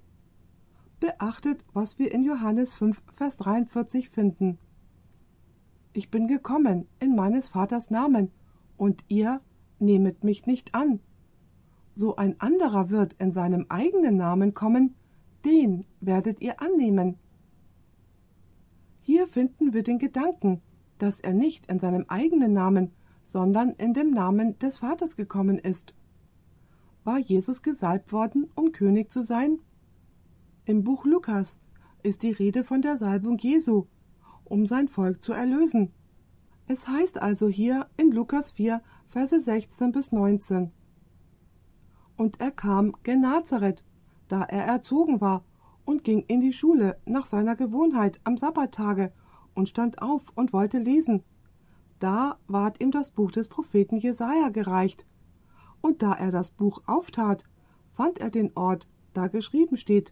Beachtet, was wir in Johannes 5, Vers 43 finden. Ich bin gekommen in meines Vaters Namen, und ihr nehmet mich nicht an so ein anderer wird in seinem eigenen Namen kommen, den werdet ihr annehmen. Hier finden wir den Gedanken, dass er nicht in seinem eigenen Namen, sondern in dem Namen des Vaters gekommen ist. War Jesus gesalbt worden, um König zu sein? Im Buch Lukas ist die Rede von der Salbung Jesu, um sein Volk zu erlösen. Es heißt also hier in Lukas 4, Verse 16 bis 19 und er kam gen Nazareth, da er erzogen war, und ging in die Schule nach seiner Gewohnheit am Sabbattage und stand auf und wollte lesen. Da ward ihm das Buch des Propheten Jesaja gereicht. Und da er das Buch auftat, fand er den Ort, da geschrieben steht: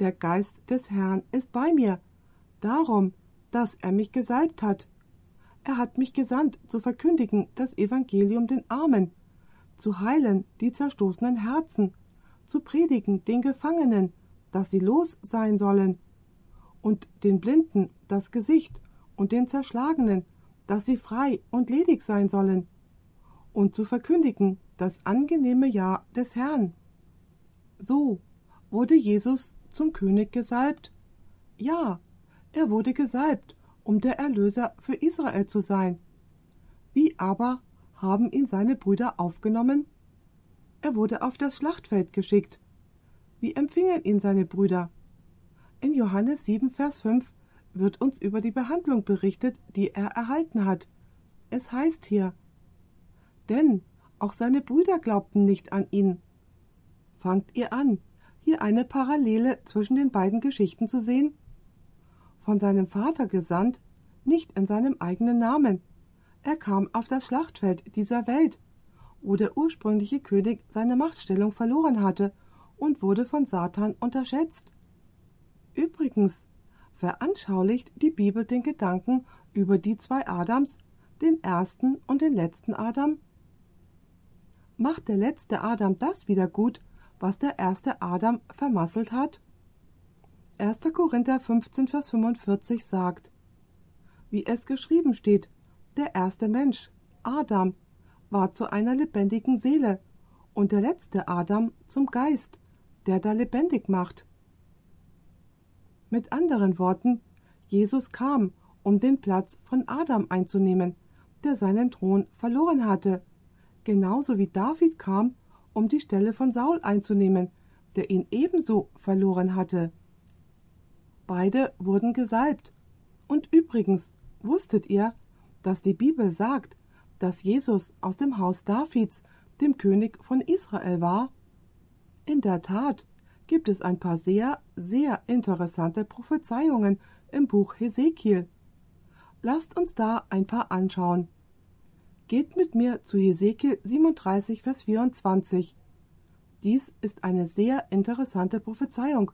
Der Geist des Herrn ist bei mir, darum, dass er mich gesalbt hat. Er hat mich gesandt, zu verkündigen das Evangelium den Armen, zu heilen die zerstoßenen Herzen, zu predigen den Gefangenen, dass sie los sein sollen, und den Blinden das Gesicht und den Zerschlagenen, dass sie frei und ledig sein sollen, und zu verkündigen das angenehme Jahr des Herrn. So wurde Jesus zum König gesalbt Ja, er wurde gesalbt, um der Erlöser für Israel zu sein. Wie aber haben ihn seine Brüder aufgenommen? Er wurde auf das Schlachtfeld geschickt. Wie empfingen ihn seine Brüder? In Johannes 7, Vers 5 wird uns über die Behandlung berichtet, die er erhalten hat. Es heißt hier, denn auch seine Brüder glaubten nicht an ihn. Fangt ihr an, hier eine Parallele zwischen den beiden Geschichten zu sehen? Von seinem Vater gesandt, nicht in seinem eigenen Namen. Er kam auf das Schlachtfeld dieser Welt, wo der ursprüngliche König seine Machtstellung verloren hatte und wurde von Satan unterschätzt. Übrigens veranschaulicht die Bibel den Gedanken über die zwei Adams, den ersten und den letzten Adam? Macht der letzte Adam das wieder gut, was der erste Adam vermasselt hat? 1. Korinther 15, Vers 45 sagt, wie es geschrieben steht, der erste Mensch, Adam, war zu einer lebendigen Seele und der letzte Adam zum Geist, der da lebendig macht. Mit anderen Worten, Jesus kam, um den Platz von Adam einzunehmen, der seinen Thron verloren hatte, genauso wie David kam, um die Stelle von Saul einzunehmen, der ihn ebenso verloren hatte. Beide wurden gesalbt. Und übrigens, wusstet ihr, dass die Bibel sagt, dass Jesus aus dem Haus Davids, dem König von Israel war? In der Tat, gibt es ein paar sehr, sehr interessante Prophezeiungen im Buch Hesekiel. Lasst uns da ein paar anschauen. Geht mit mir zu Hesekiel 37, Vers 24. Dies ist eine sehr interessante Prophezeiung,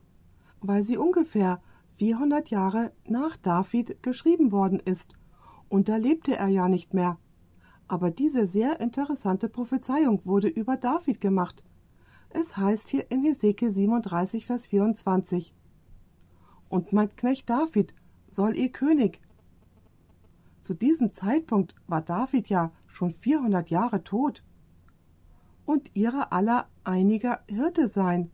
weil sie ungefähr 400 Jahre nach David geschrieben worden ist, und da lebte er ja nicht mehr. Aber diese sehr interessante Prophezeiung wurde über David gemacht, es heißt hier in Hesekiel 37, Vers 24. Und mein Knecht David soll ihr König. Zu diesem Zeitpunkt war David ja schon 400 Jahre tot. Und ihrer aller einiger Hirte sein.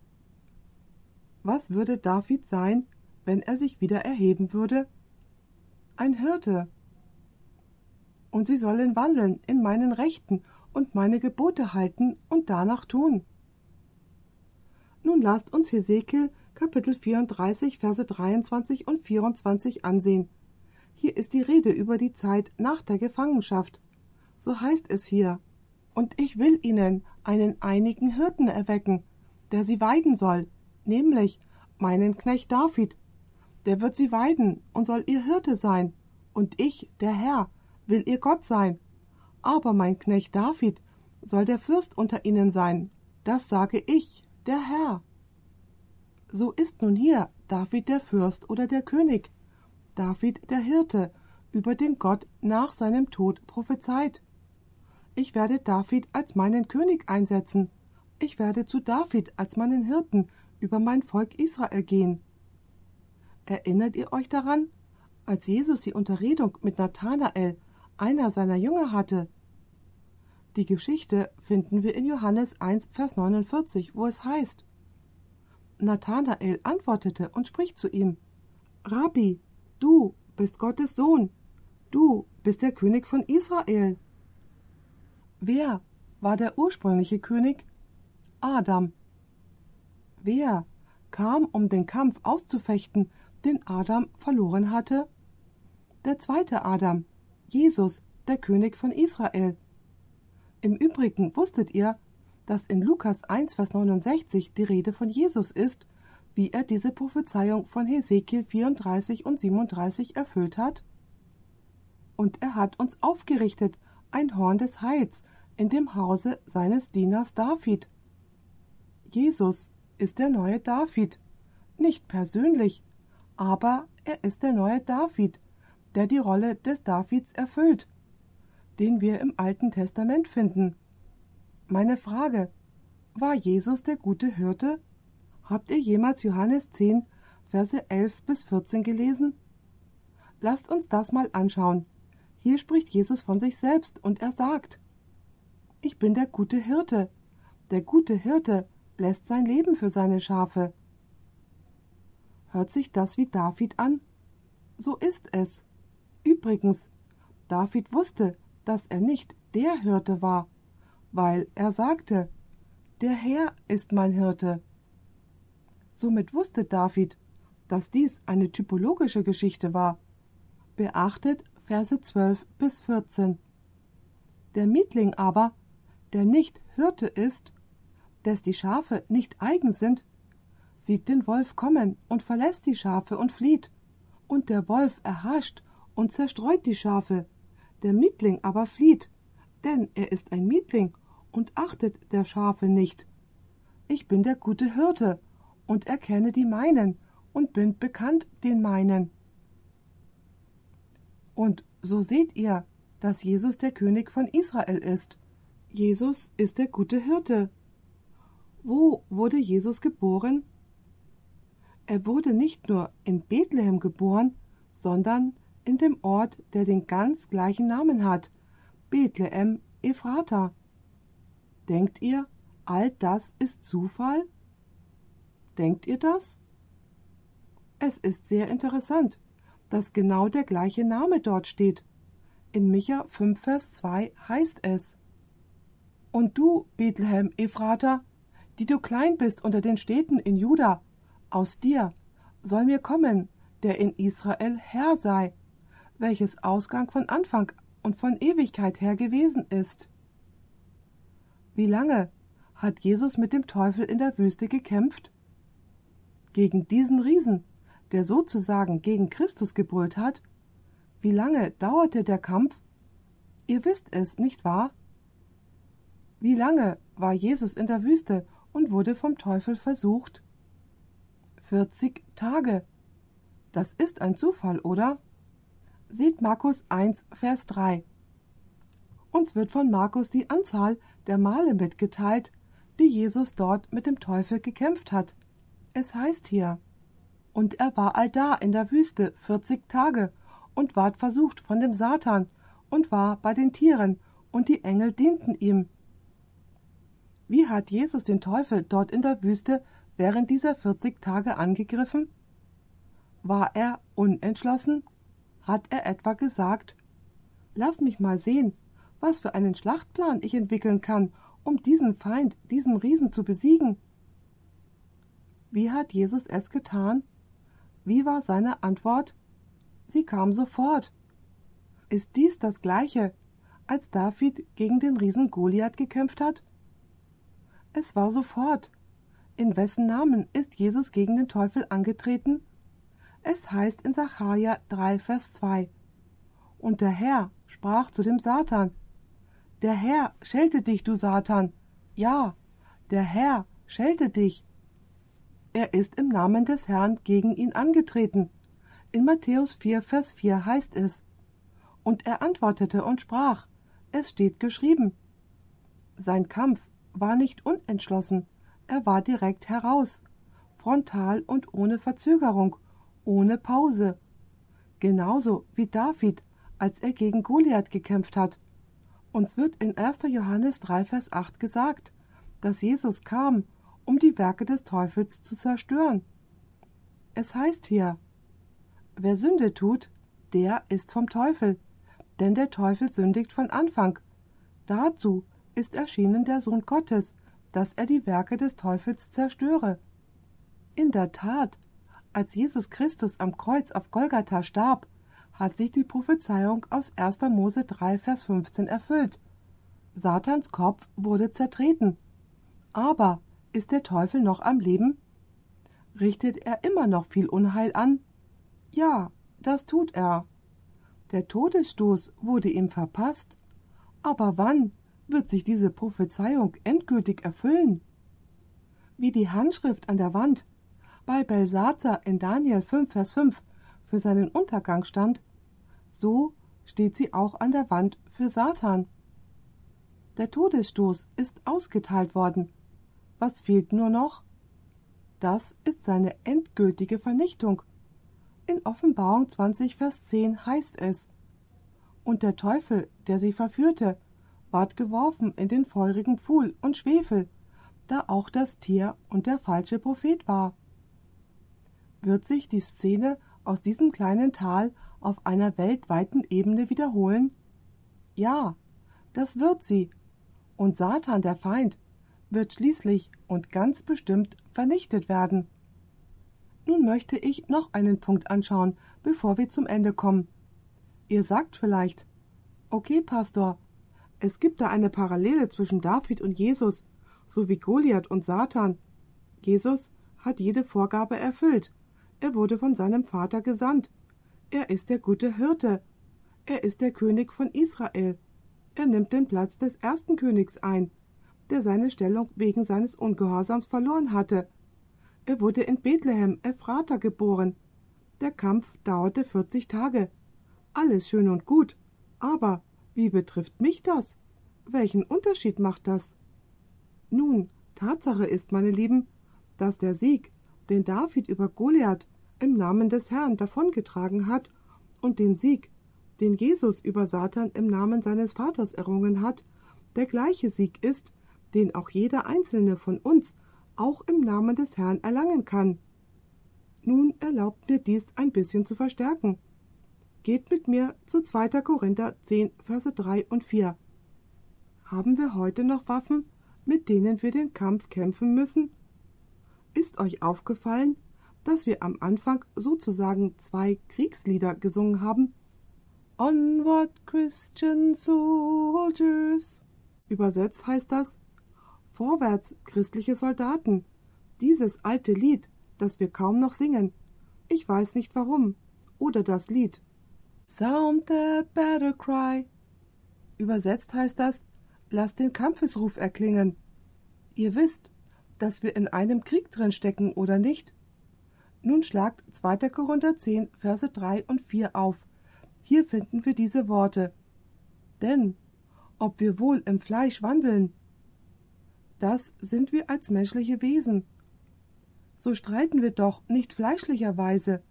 Was würde David sein, wenn er sich wieder erheben würde? Ein Hirte. Und sie sollen wandeln in meinen Rechten und meine Gebote halten und danach tun. Nun lasst uns Hesekiel Kapitel 34, Verse 23 und 24 ansehen. Hier ist die Rede über die Zeit nach der Gefangenschaft. So heißt es hier. Und ich will ihnen einen einigen Hirten erwecken, der sie weiden soll, nämlich meinen Knecht David. Der wird sie weiden und soll ihr Hirte sein, und ich, der Herr, will ihr Gott sein. Aber mein Knecht David soll der Fürst unter ihnen sein. Das sage ich, der Herr. So ist nun hier David der Fürst oder der König, David der Hirte, über den Gott nach seinem Tod prophezeit. Ich werde David als meinen König einsetzen. Ich werde zu David als meinen Hirten über mein Volk Israel gehen. Erinnert ihr euch daran, als Jesus die Unterredung mit Nathanael, einer seiner Jünger, hatte? Die Geschichte finden wir in Johannes 1, Vers 49, wo es heißt: Nathanael antwortete und spricht zu ihm: Rabbi, du bist Gottes Sohn, du bist der König von Israel. Wer war der ursprüngliche König? Adam. Wer kam, um den Kampf auszufechten, den Adam verloren hatte? Der zweite Adam, Jesus, der König von Israel. Im Übrigen wusstet ihr, dass in Lukas 1, Vers 69 die Rede von Jesus ist, wie er diese Prophezeiung von Hesekiel 34 und 37 erfüllt hat? Und er hat uns aufgerichtet ein Horn des Heils in dem Hause seines Dieners David. Jesus ist der neue David, nicht persönlich, aber er ist der neue David, der die Rolle des Davids erfüllt den wir im Alten Testament finden. Meine Frage, war Jesus der gute Hirte? Habt ihr jemals Johannes 10, Verse 11 bis 14 gelesen? Lasst uns das mal anschauen. Hier spricht Jesus von sich selbst und er sagt, Ich bin der gute Hirte. Der gute Hirte lässt sein Leben für seine Schafe. Hört sich das wie David an? So ist es. Übrigens, David wusste, dass er nicht der Hirte war, weil er sagte, der Herr ist mein Hirte. Somit wusste David, dass dies eine typologische Geschichte war. Beachtet Verse 12 bis 14. Der Mietling aber, der nicht Hirte ist, des die Schafe nicht eigen sind, sieht den Wolf kommen und verlässt die Schafe und flieht. Und der Wolf erhascht und zerstreut die Schafe. Der Mietling aber flieht, denn er ist ein Mietling und achtet der Schafe nicht. Ich bin der gute Hirte und erkenne die meinen und bin bekannt den meinen. Und so seht ihr, dass Jesus der König von Israel ist. Jesus ist der gute Hirte. Wo wurde Jesus geboren? Er wurde nicht nur in Bethlehem geboren, sondern in dem Ort, der den ganz gleichen Namen hat, Bethlehem Ephrata. Denkt ihr, all das ist Zufall? Denkt ihr das? Es ist sehr interessant, dass genau der gleiche Name dort steht. In Micha 5, Vers 2 heißt es: Und du, Bethlehem Ephrata, die du klein bist unter den Städten in Juda, aus dir soll mir kommen, der in Israel Herr sei, welches Ausgang von Anfang und von Ewigkeit her gewesen ist. Wie lange hat Jesus mit dem Teufel in der Wüste gekämpft? Gegen diesen Riesen, der sozusagen gegen Christus gebrüllt hat? Wie lange dauerte der Kampf? Ihr wisst es, nicht wahr? Wie lange war Jesus in der Wüste und wurde vom Teufel versucht? 40 Tage. Das ist ein Zufall, oder? Seht Markus 1, Vers 3. Uns wird von Markus die Anzahl der Male mitgeteilt, die Jesus dort mit dem Teufel gekämpft hat. Es heißt hier, und er war allda in der Wüste 40 Tage und ward versucht von dem Satan und war bei den Tieren, und die Engel dienten ihm. Wie hat Jesus den Teufel dort in der Wüste während dieser 40 Tage angegriffen? War er unentschlossen? Hat er etwa gesagt, Lass mich mal sehen, was für einen Schlachtplan ich entwickeln kann, um diesen Feind, diesen Riesen zu besiegen? Wie hat Jesus es getan? Wie war seine Antwort? Sie kam sofort. Ist dies das gleiche, als David gegen den Riesen Goliath gekämpft hat? Es war sofort. In wessen Namen ist Jesus gegen den Teufel angetreten? Es heißt in Sacharja 3, Vers 2. Und der Herr sprach zu dem Satan: Der Herr schelte dich, du Satan. Ja, der Herr schelte dich. Er ist im Namen des Herrn gegen ihn angetreten. In Matthäus 4, Vers 4 heißt es: Und er antwortete und sprach: Es steht geschrieben. Sein Kampf war nicht unentschlossen, er war direkt heraus, frontal und ohne Verzögerung, ohne Pause. Genauso wie David, als er gegen Goliath gekämpft hat. Uns wird in 1. Johannes 3, Vers 8 gesagt, dass Jesus kam, um die Werke des Teufels zu zerstören. Es heißt hier, wer Sünde tut, der ist vom Teufel, denn der Teufel sündigt von Anfang. Dazu ist erschienen der Sohn Gottes, dass er die Werke des Teufels zerstöre. In der Tat, als Jesus Christus am Kreuz auf Golgatha starb, hat sich die Prophezeiung aus 1. Mose 3, Vers 15 erfüllt. Satans Kopf wurde zertreten. Aber ist der Teufel noch am Leben? Richtet er immer noch viel Unheil an? Ja, das tut er. Der Todesstoß wurde ihm verpasst. Aber wann wird sich diese Prophezeiung endgültig erfüllen. Wie die Handschrift an der Wand bei Belsazar in Daniel 5, Vers 5 für seinen Untergang stand, so steht sie auch an der Wand für Satan. Der Todesstoß ist ausgeteilt worden. Was fehlt nur noch? Das ist seine endgültige Vernichtung. In Offenbarung 20, Vers 10 heißt es: Und der Teufel, der sie verführte, ward geworfen in den feurigen Pfuhl und Schwefel, da auch das Tier und der falsche Prophet war. Wird sich die Szene aus diesem kleinen Tal auf einer weltweiten Ebene wiederholen? Ja, das wird sie. Und Satan, der Feind, wird schließlich und ganz bestimmt vernichtet werden. Nun möchte ich noch einen Punkt anschauen, bevor wir zum Ende kommen. Ihr sagt vielleicht, okay, Pastor, es gibt da eine Parallele zwischen David und Jesus, so wie Goliath und Satan. Jesus hat jede Vorgabe erfüllt. Er wurde von seinem Vater gesandt. Er ist der gute Hirte. Er ist der König von Israel. Er nimmt den Platz des ersten Königs ein, der seine Stellung wegen seines Ungehorsams verloren hatte. Er wurde in Bethlehem, Ephrata, geboren. Der Kampf dauerte 40 Tage. Alles schön und gut. Aber wie betrifft mich das? Welchen Unterschied macht das? Nun, Tatsache ist, meine Lieben, dass der Sieg, den David über Goliath im Namen des Herrn davongetragen hat, und den Sieg, den Jesus über Satan im Namen seines Vaters errungen hat, der gleiche Sieg ist, den auch jeder einzelne von uns auch im Namen des Herrn erlangen kann. Nun erlaubt mir dies ein bisschen zu verstärken. Geht mit mir zu 2. Korinther 10, Verse 3 und 4. Haben wir heute noch Waffen, mit denen wir den Kampf kämpfen müssen? Ist euch aufgefallen, dass wir am Anfang sozusagen zwei Kriegslieder gesungen haben? Onward Christian Soldiers. Übersetzt heißt das Vorwärts, christliche Soldaten. Dieses alte Lied, das wir kaum noch singen. Ich weiß nicht warum. Oder das Lied. Sound the battle cry. Übersetzt heißt das, lasst den Kampfesruf erklingen. Ihr wisst, dass wir in einem Krieg drin stecken, oder nicht? Nun schlagt 2. Korinther 10, Verse 3 und 4 auf. Hier finden wir diese Worte. Denn, ob wir wohl im Fleisch wandeln, das sind wir als menschliche Wesen. So streiten wir doch nicht fleischlicherweise,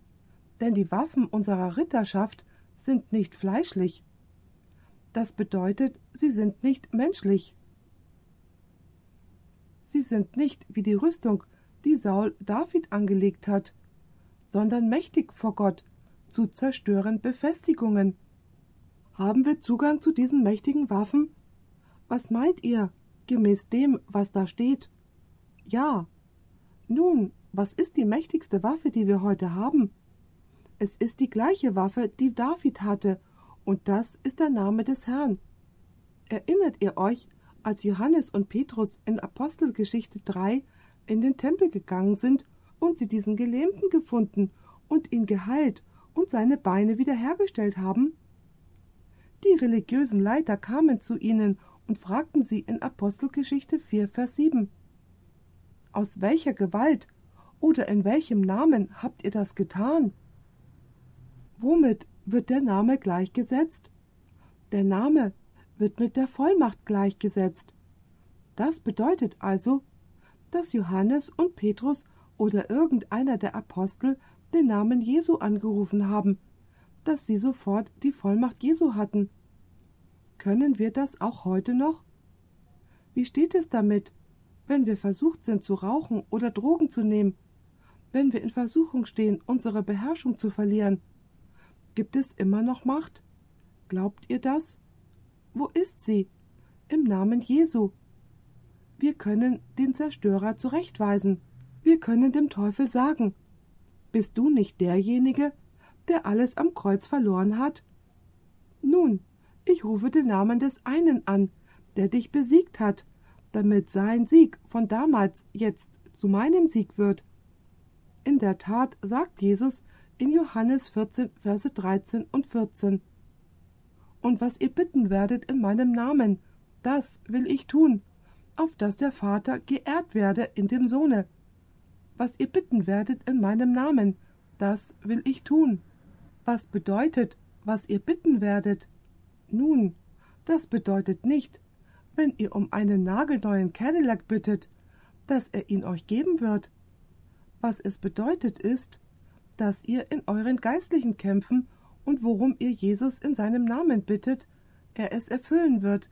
denn die Waffen unserer Ritterschaft sind nicht fleischlich. Das bedeutet, sie sind nicht menschlich. Sie sind nicht wie die Rüstung, die Saul David angelegt hat, sondern mächtig vor Gott, zu zerstören Befestigungen. Haben wir Zugang zu diesen mächtigen Waffen? Was meint ihr? gemäß dem, was da steht. Ja. Nun, was ist die mächtigste Waffe, die wir heute haben? Es ist die gleiche Waffe, die David hatte, und das ist der Name des Herrn. Erinnert ihr euch, als Johannes und Petrus in Apostelgeschichte 3 in den Tempel gegangen sind und sie diesen Gelähmten gefunden und ihn geheilt und seine Beine wiederhergestellt haben? Die religiösen Leiter kamen zu ihnen und fragten sie in Apostelgeschichte 4, Vers 7. Aus welcher Gewalt oder in welchem Namen habt ihr das getan? Womit wird der Name gleichgesetzt? Der Name wird mit der Vollmacht gleichgesetzt. Das bedeutet also, dass Johannes und Petrus oder irgendeiner der Apostel den Namen Jesu angerufen haben, dass sie sofort die Vollmacht Jesu hatten können wir das auch heute noch? Wie steht es damit, wenn wir versucht sind zu rauchen oder Drogen zu nehmen, wenn wir in Versuchung stehen, unsere Beherrschung zu verlieren? Gibt es immer noch Macht? Glaubt ihr das? Wo ist sie? Im Namen Jesu. Wir können den Zerstörer zurechtweisen. Wir können dem Teufel sagen, bist du nicht derjenige, der alles am Kreuz verloren hat? Nun, ich rufe den Namen des einen an, der dich besiegt hat, damit sein Sieg von damals jetzt zu meinem Sieg wird. In der Tat sagt Jesus in Johannes 14, Verse 13 und 14. Und was ihr bitten werdet in meinem Namen, das will ich tun, auf dass der Vater geehrt werde in dem Sohne. Was ihr bitten werdet in meinem Namen, das will ich tun. Was bedeutet, was ihr bitten werdet? Nun, das bedeutet nicht, wenn ihr um einen nagelneuen Cadillac bittet, dass er ihn euch geben wird. Was es bedeutet ist, dass ihr in euren geistlichen Kämpfen und worum ihr Jesus in seinem Namen bittet, er es erfüllen wird,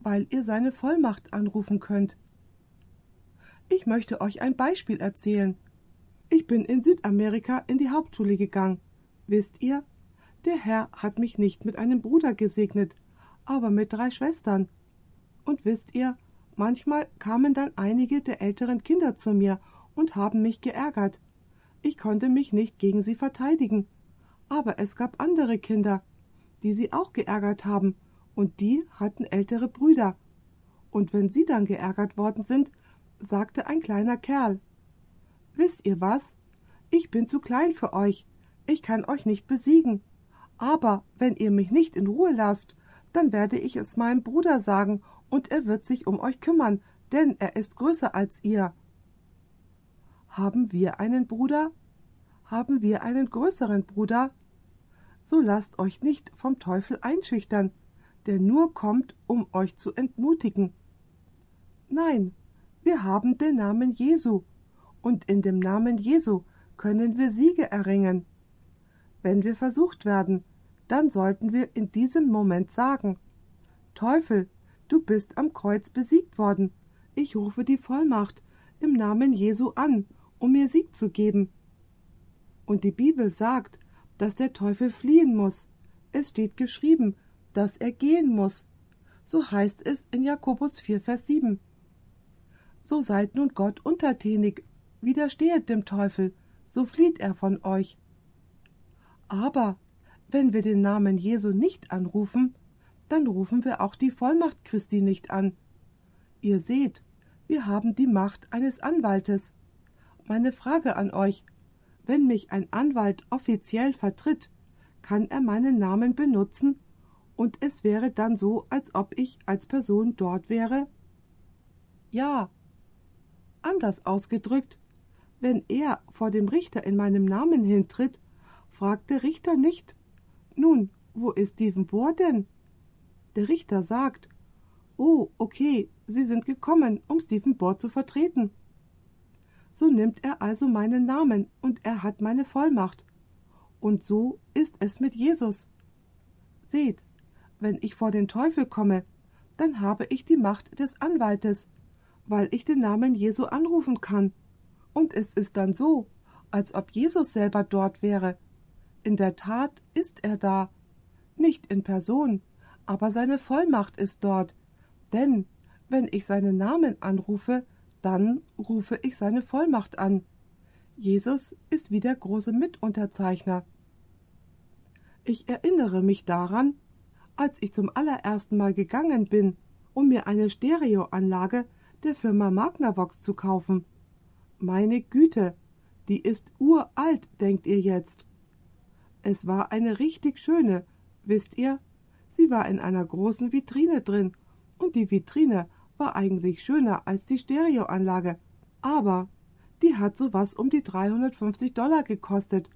weil ihr seine Vollmacht anrufen könnt. Ich möchte euch ein Beispiel erzählen. Ich bin in Südamerika in die Hauptschule gegangen. Wisst ihr, der Herr hat mich nicht mit einem Bruder gesegnet, aber mit drei Schwestern. Und wisst ihr, manchmal kamen dann einige der älteren Kinder zu mir und haben mich geärgert. Ich konnte mich nicht gegen sie verteidigen. Aber es gab andere Kinder, die sie auch geärgert haben, und die hatten ältere Brüder. Und wenn sie dann geärgert worden sind, sagte ein kleiner Kerl Wisst ihr was? Ich bin zu klein für euch, ich kann euch nicht besiegen. Aber wenn ihr mich nicht in Ruhe lasst, dann werde ich es meinem Bruder sagen, und er wird sich um euch kümmern, denn er ist größer als ihr. Haben wir einen Bruder? Haben wir einen größeren Bruder? So lasst euch nicht vom Teufel einschüchtern, der nur kommt, um euch zu entmutigen. Nein, wir haben den Namen Jesu, und in dem Namen Jesu können wir Siege erringen. Wenn wir versucht werden, dann sollten wir in diesem Moment sagen Teufel, du bist am Kreuz besiegt worden. Ich rufe die Vollmacht im Namen Jesu an, um mir Sieg zu geben. Und die Bibel sagt, dass der Teufel fliehen muss. Es steht geschrieben, dass er gehen muss. So heißt es in Jakobus 4, Vers 7. So seid nun Gott untertänig, widerstehet dem Teufel, so flieht er von euch. Aber wenn wir den Namen Jesu nicht anrufen, dann rufen wir auch die Vollmacht Christi nicht an. Ihr seht, wir haben die Macht eines Anwaltes. Meine Frage an euch wenn mich ein Anwalt offiziell vertritt, kann er meinen Namen benutzen, und es wäre dann so, als ob ich als Person dort wäre? Ja. Anders ausgedrückt, wenn er vor dem Richter in meinem Namen hintritt, fragt der Richter nicht Nun, wo ist Stephen Bohr denn? Der Richter sagt Oh, okay, Sie sind gekommen, um Stephen Bohr zu vertreten. So nimmt er also meinen Namen und er hat meine Vollmacht. Und so ist es mit Jesus. Seht, wenn ich vor den Teufel komme, dann habe ich die Macht des Anwaltes, weil ich den Namen Jesu anrufen kann. Und es ist dann so, als ob Jesus selber dort wäre. In der Tat ist er da, nicht in Person, aber seine Vollmacht ist dort. Denn wenn ich seinen Namen anrufe, dann rufe ich seine Vollmacht an. Jesus ist wie der große Mitunterzeichner. Ich erinnere mich daran, als ich zum allerersten Mal gegangen bin, um mir eine Stereoanlage der Firma Magnavox zu kaufen. Meine Güte, die ist uralt, denkt ihr jetzt. Es war eine richtig schöne, wisst ihr? Sie war in einer großen Vitrine drin, und die Vitrine war eigentlich schöner als die Stereoanlage, aber die hat so was um die 350 Dollar gekostet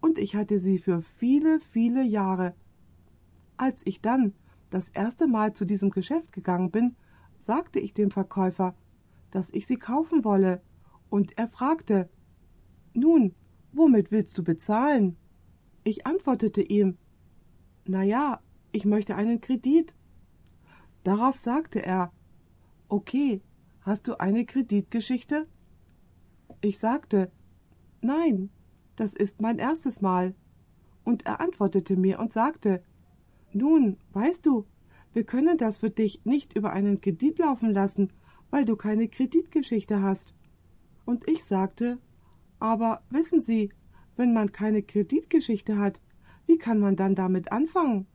und ich hatte sie für viele, viele Jahre. Als ich dann das erste Mal zu diesem Geschäft gegangen bin, sagte ich dem Verkäufer, dass ich sie kaufen wolle, und er fragte Nun, womit willst du bezahlen? Ich antwortete ihm Na ja, ich möchte einen Kredit. Darauf sagte er Okay, hast du eine Kreditgeschichte? Ich sagte Nein, das ist mein erstes Mal. Und er antwortete mir und sagte Nun, weißt du, wir können das für dich nicht über einen Kredit laufen lassen, weil du keine Kreditgeschichte hast. Und ich sagte Aber wissen Sie, wenn man keine Kreditgeschichte hat, wie kann man dann damit anfangen?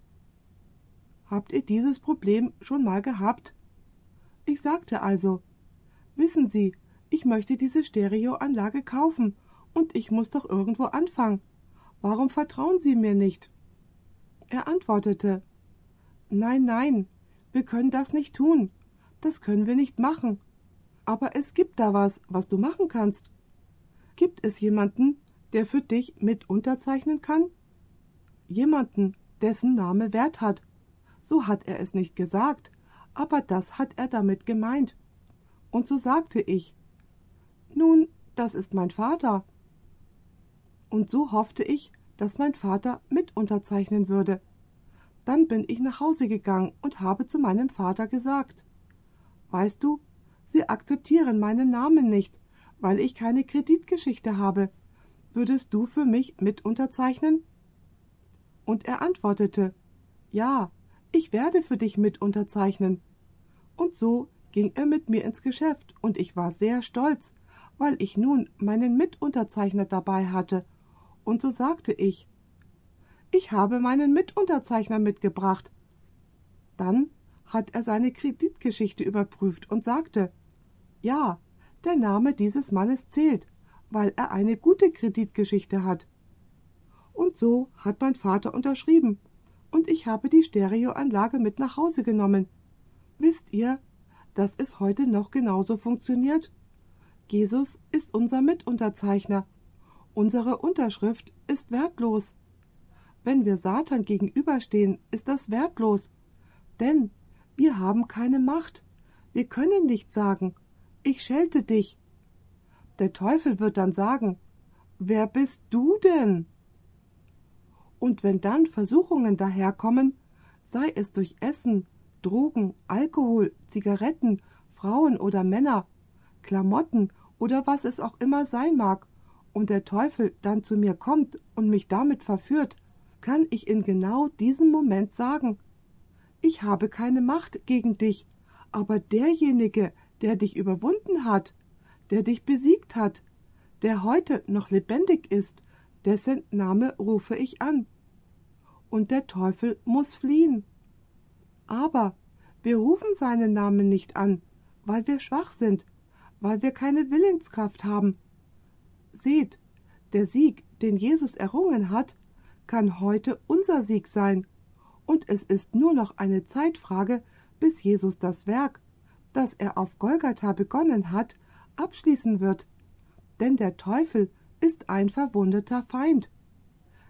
Habt ihr dieses Problem schon mal gehabt? Ich sagte also Wissen Sie, ich möchte diese Stereoanlage kaufen, und ich muss doch irgendwo anfangen. Warum vertrauen Sie mir nicht? Er antwortete Nein, nein, wir können das nicht tun. Das können wir nicht machen. Aber es gibt da was, was du machen kannst. Gibt es jemanden, der für dich mit unterzeichnen kann? Jemanden, dessen Name Wert hat. So hat er es nicht gesagt, aber das hat er damit gemeint. Und so sagte ich Nun, das ist mein Vater. Und so hoffte ich, dass mein Vater mit unterzeichnen würde. Dann bin ich nach Hause gegangen und habe zu meinem Vater gesagt Weißt du, sie akzeptieren meinen Namen nicht, weil ich keine Kreditgeschichte habe. würdest du für mich mit unterzeichnen? Und er antwortete, Ja, ich werde für dich mit unterzeichnen. Und so ging er mit mir ins Geschäft, und ich war sehr stolz, weil ich nun meinen Mitunterzeichner dabei hatte, und so sagte ich Ich habe meinen Mitunterzeichner mitgebracht. Dann hat er seine Kreditgeschichte überprüft und sagte Ja, der Name dieses Mannes zählt, weil er eine gute Kreditgeschichte hat. Und so hat mein Vater unterschrieben, und ich habe die Stereoanlage mit nach Hause genommen. Wisst ihr, dass es heute noch genauso funktioniert? Jesus ist unser Mitunterzeichner. Unsere Unterschrift ist wertlos. Wenn wir Satan gegenüberstehen, ist das wertlos. Denn wir haben keine Macht. Wir können nicht sagen, ich schelte dich. Der Teufel wird dann sagen, wer bist du denn? Und wenn dann Versuchungen daherkommen, sei es durch Essen, Drogen, Alkohol, Zigaretten, Frauen oder Männer, Klamotten oder was es auch immer sein mag, und der Teufel dann zu mir kommt und mich damit verführt, kann ich in genau diesem Moment sagen Ich habe keine Macht gegen dich, aber derjenige, der dich überwunden hat, der dich besiegt hat, der heute noch lebendig ist, dessen Name rufe ich an. Und der Teufel muss fliehen. Aber wir rufen seinen Namen nicht an, weil wir schwach sind, weil wir keine Willenskraft haben. Seht, der Sieg, den Jesus errungen hat, kann heute unser Sieg sein, und es ist nur noch eine Zeitfrage, bis Jesus das Werk, das er auf Golgatha begonnen hat, abschließen wird. Denn der Teufel ist ein verwundeter Feind.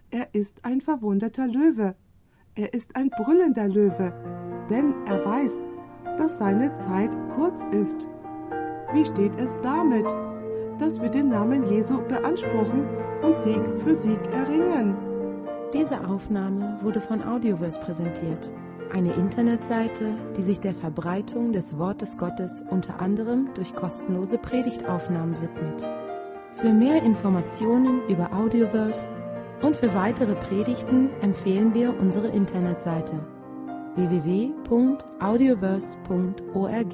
Er ist ein verwundeter Löwe. Er ist ein brüllender Löwe, denn er weiß, dass seine Zeit kurz ist. Wie steht es damit, dass wir den Namen Jesu beanspruchen und Sieg für Sieg erringen? Diese Aufnahme wurde von Audioverse präsentiert, eine Internetseite, die sich der Verbreitung des Wortes Gottes unter anderem durch kostenlose Predigtaufnahmen widmet. Für mehr Informationen über Audioverse und für weitere Predigten empfehlen wir unsere Internetseite www.audioverse.org.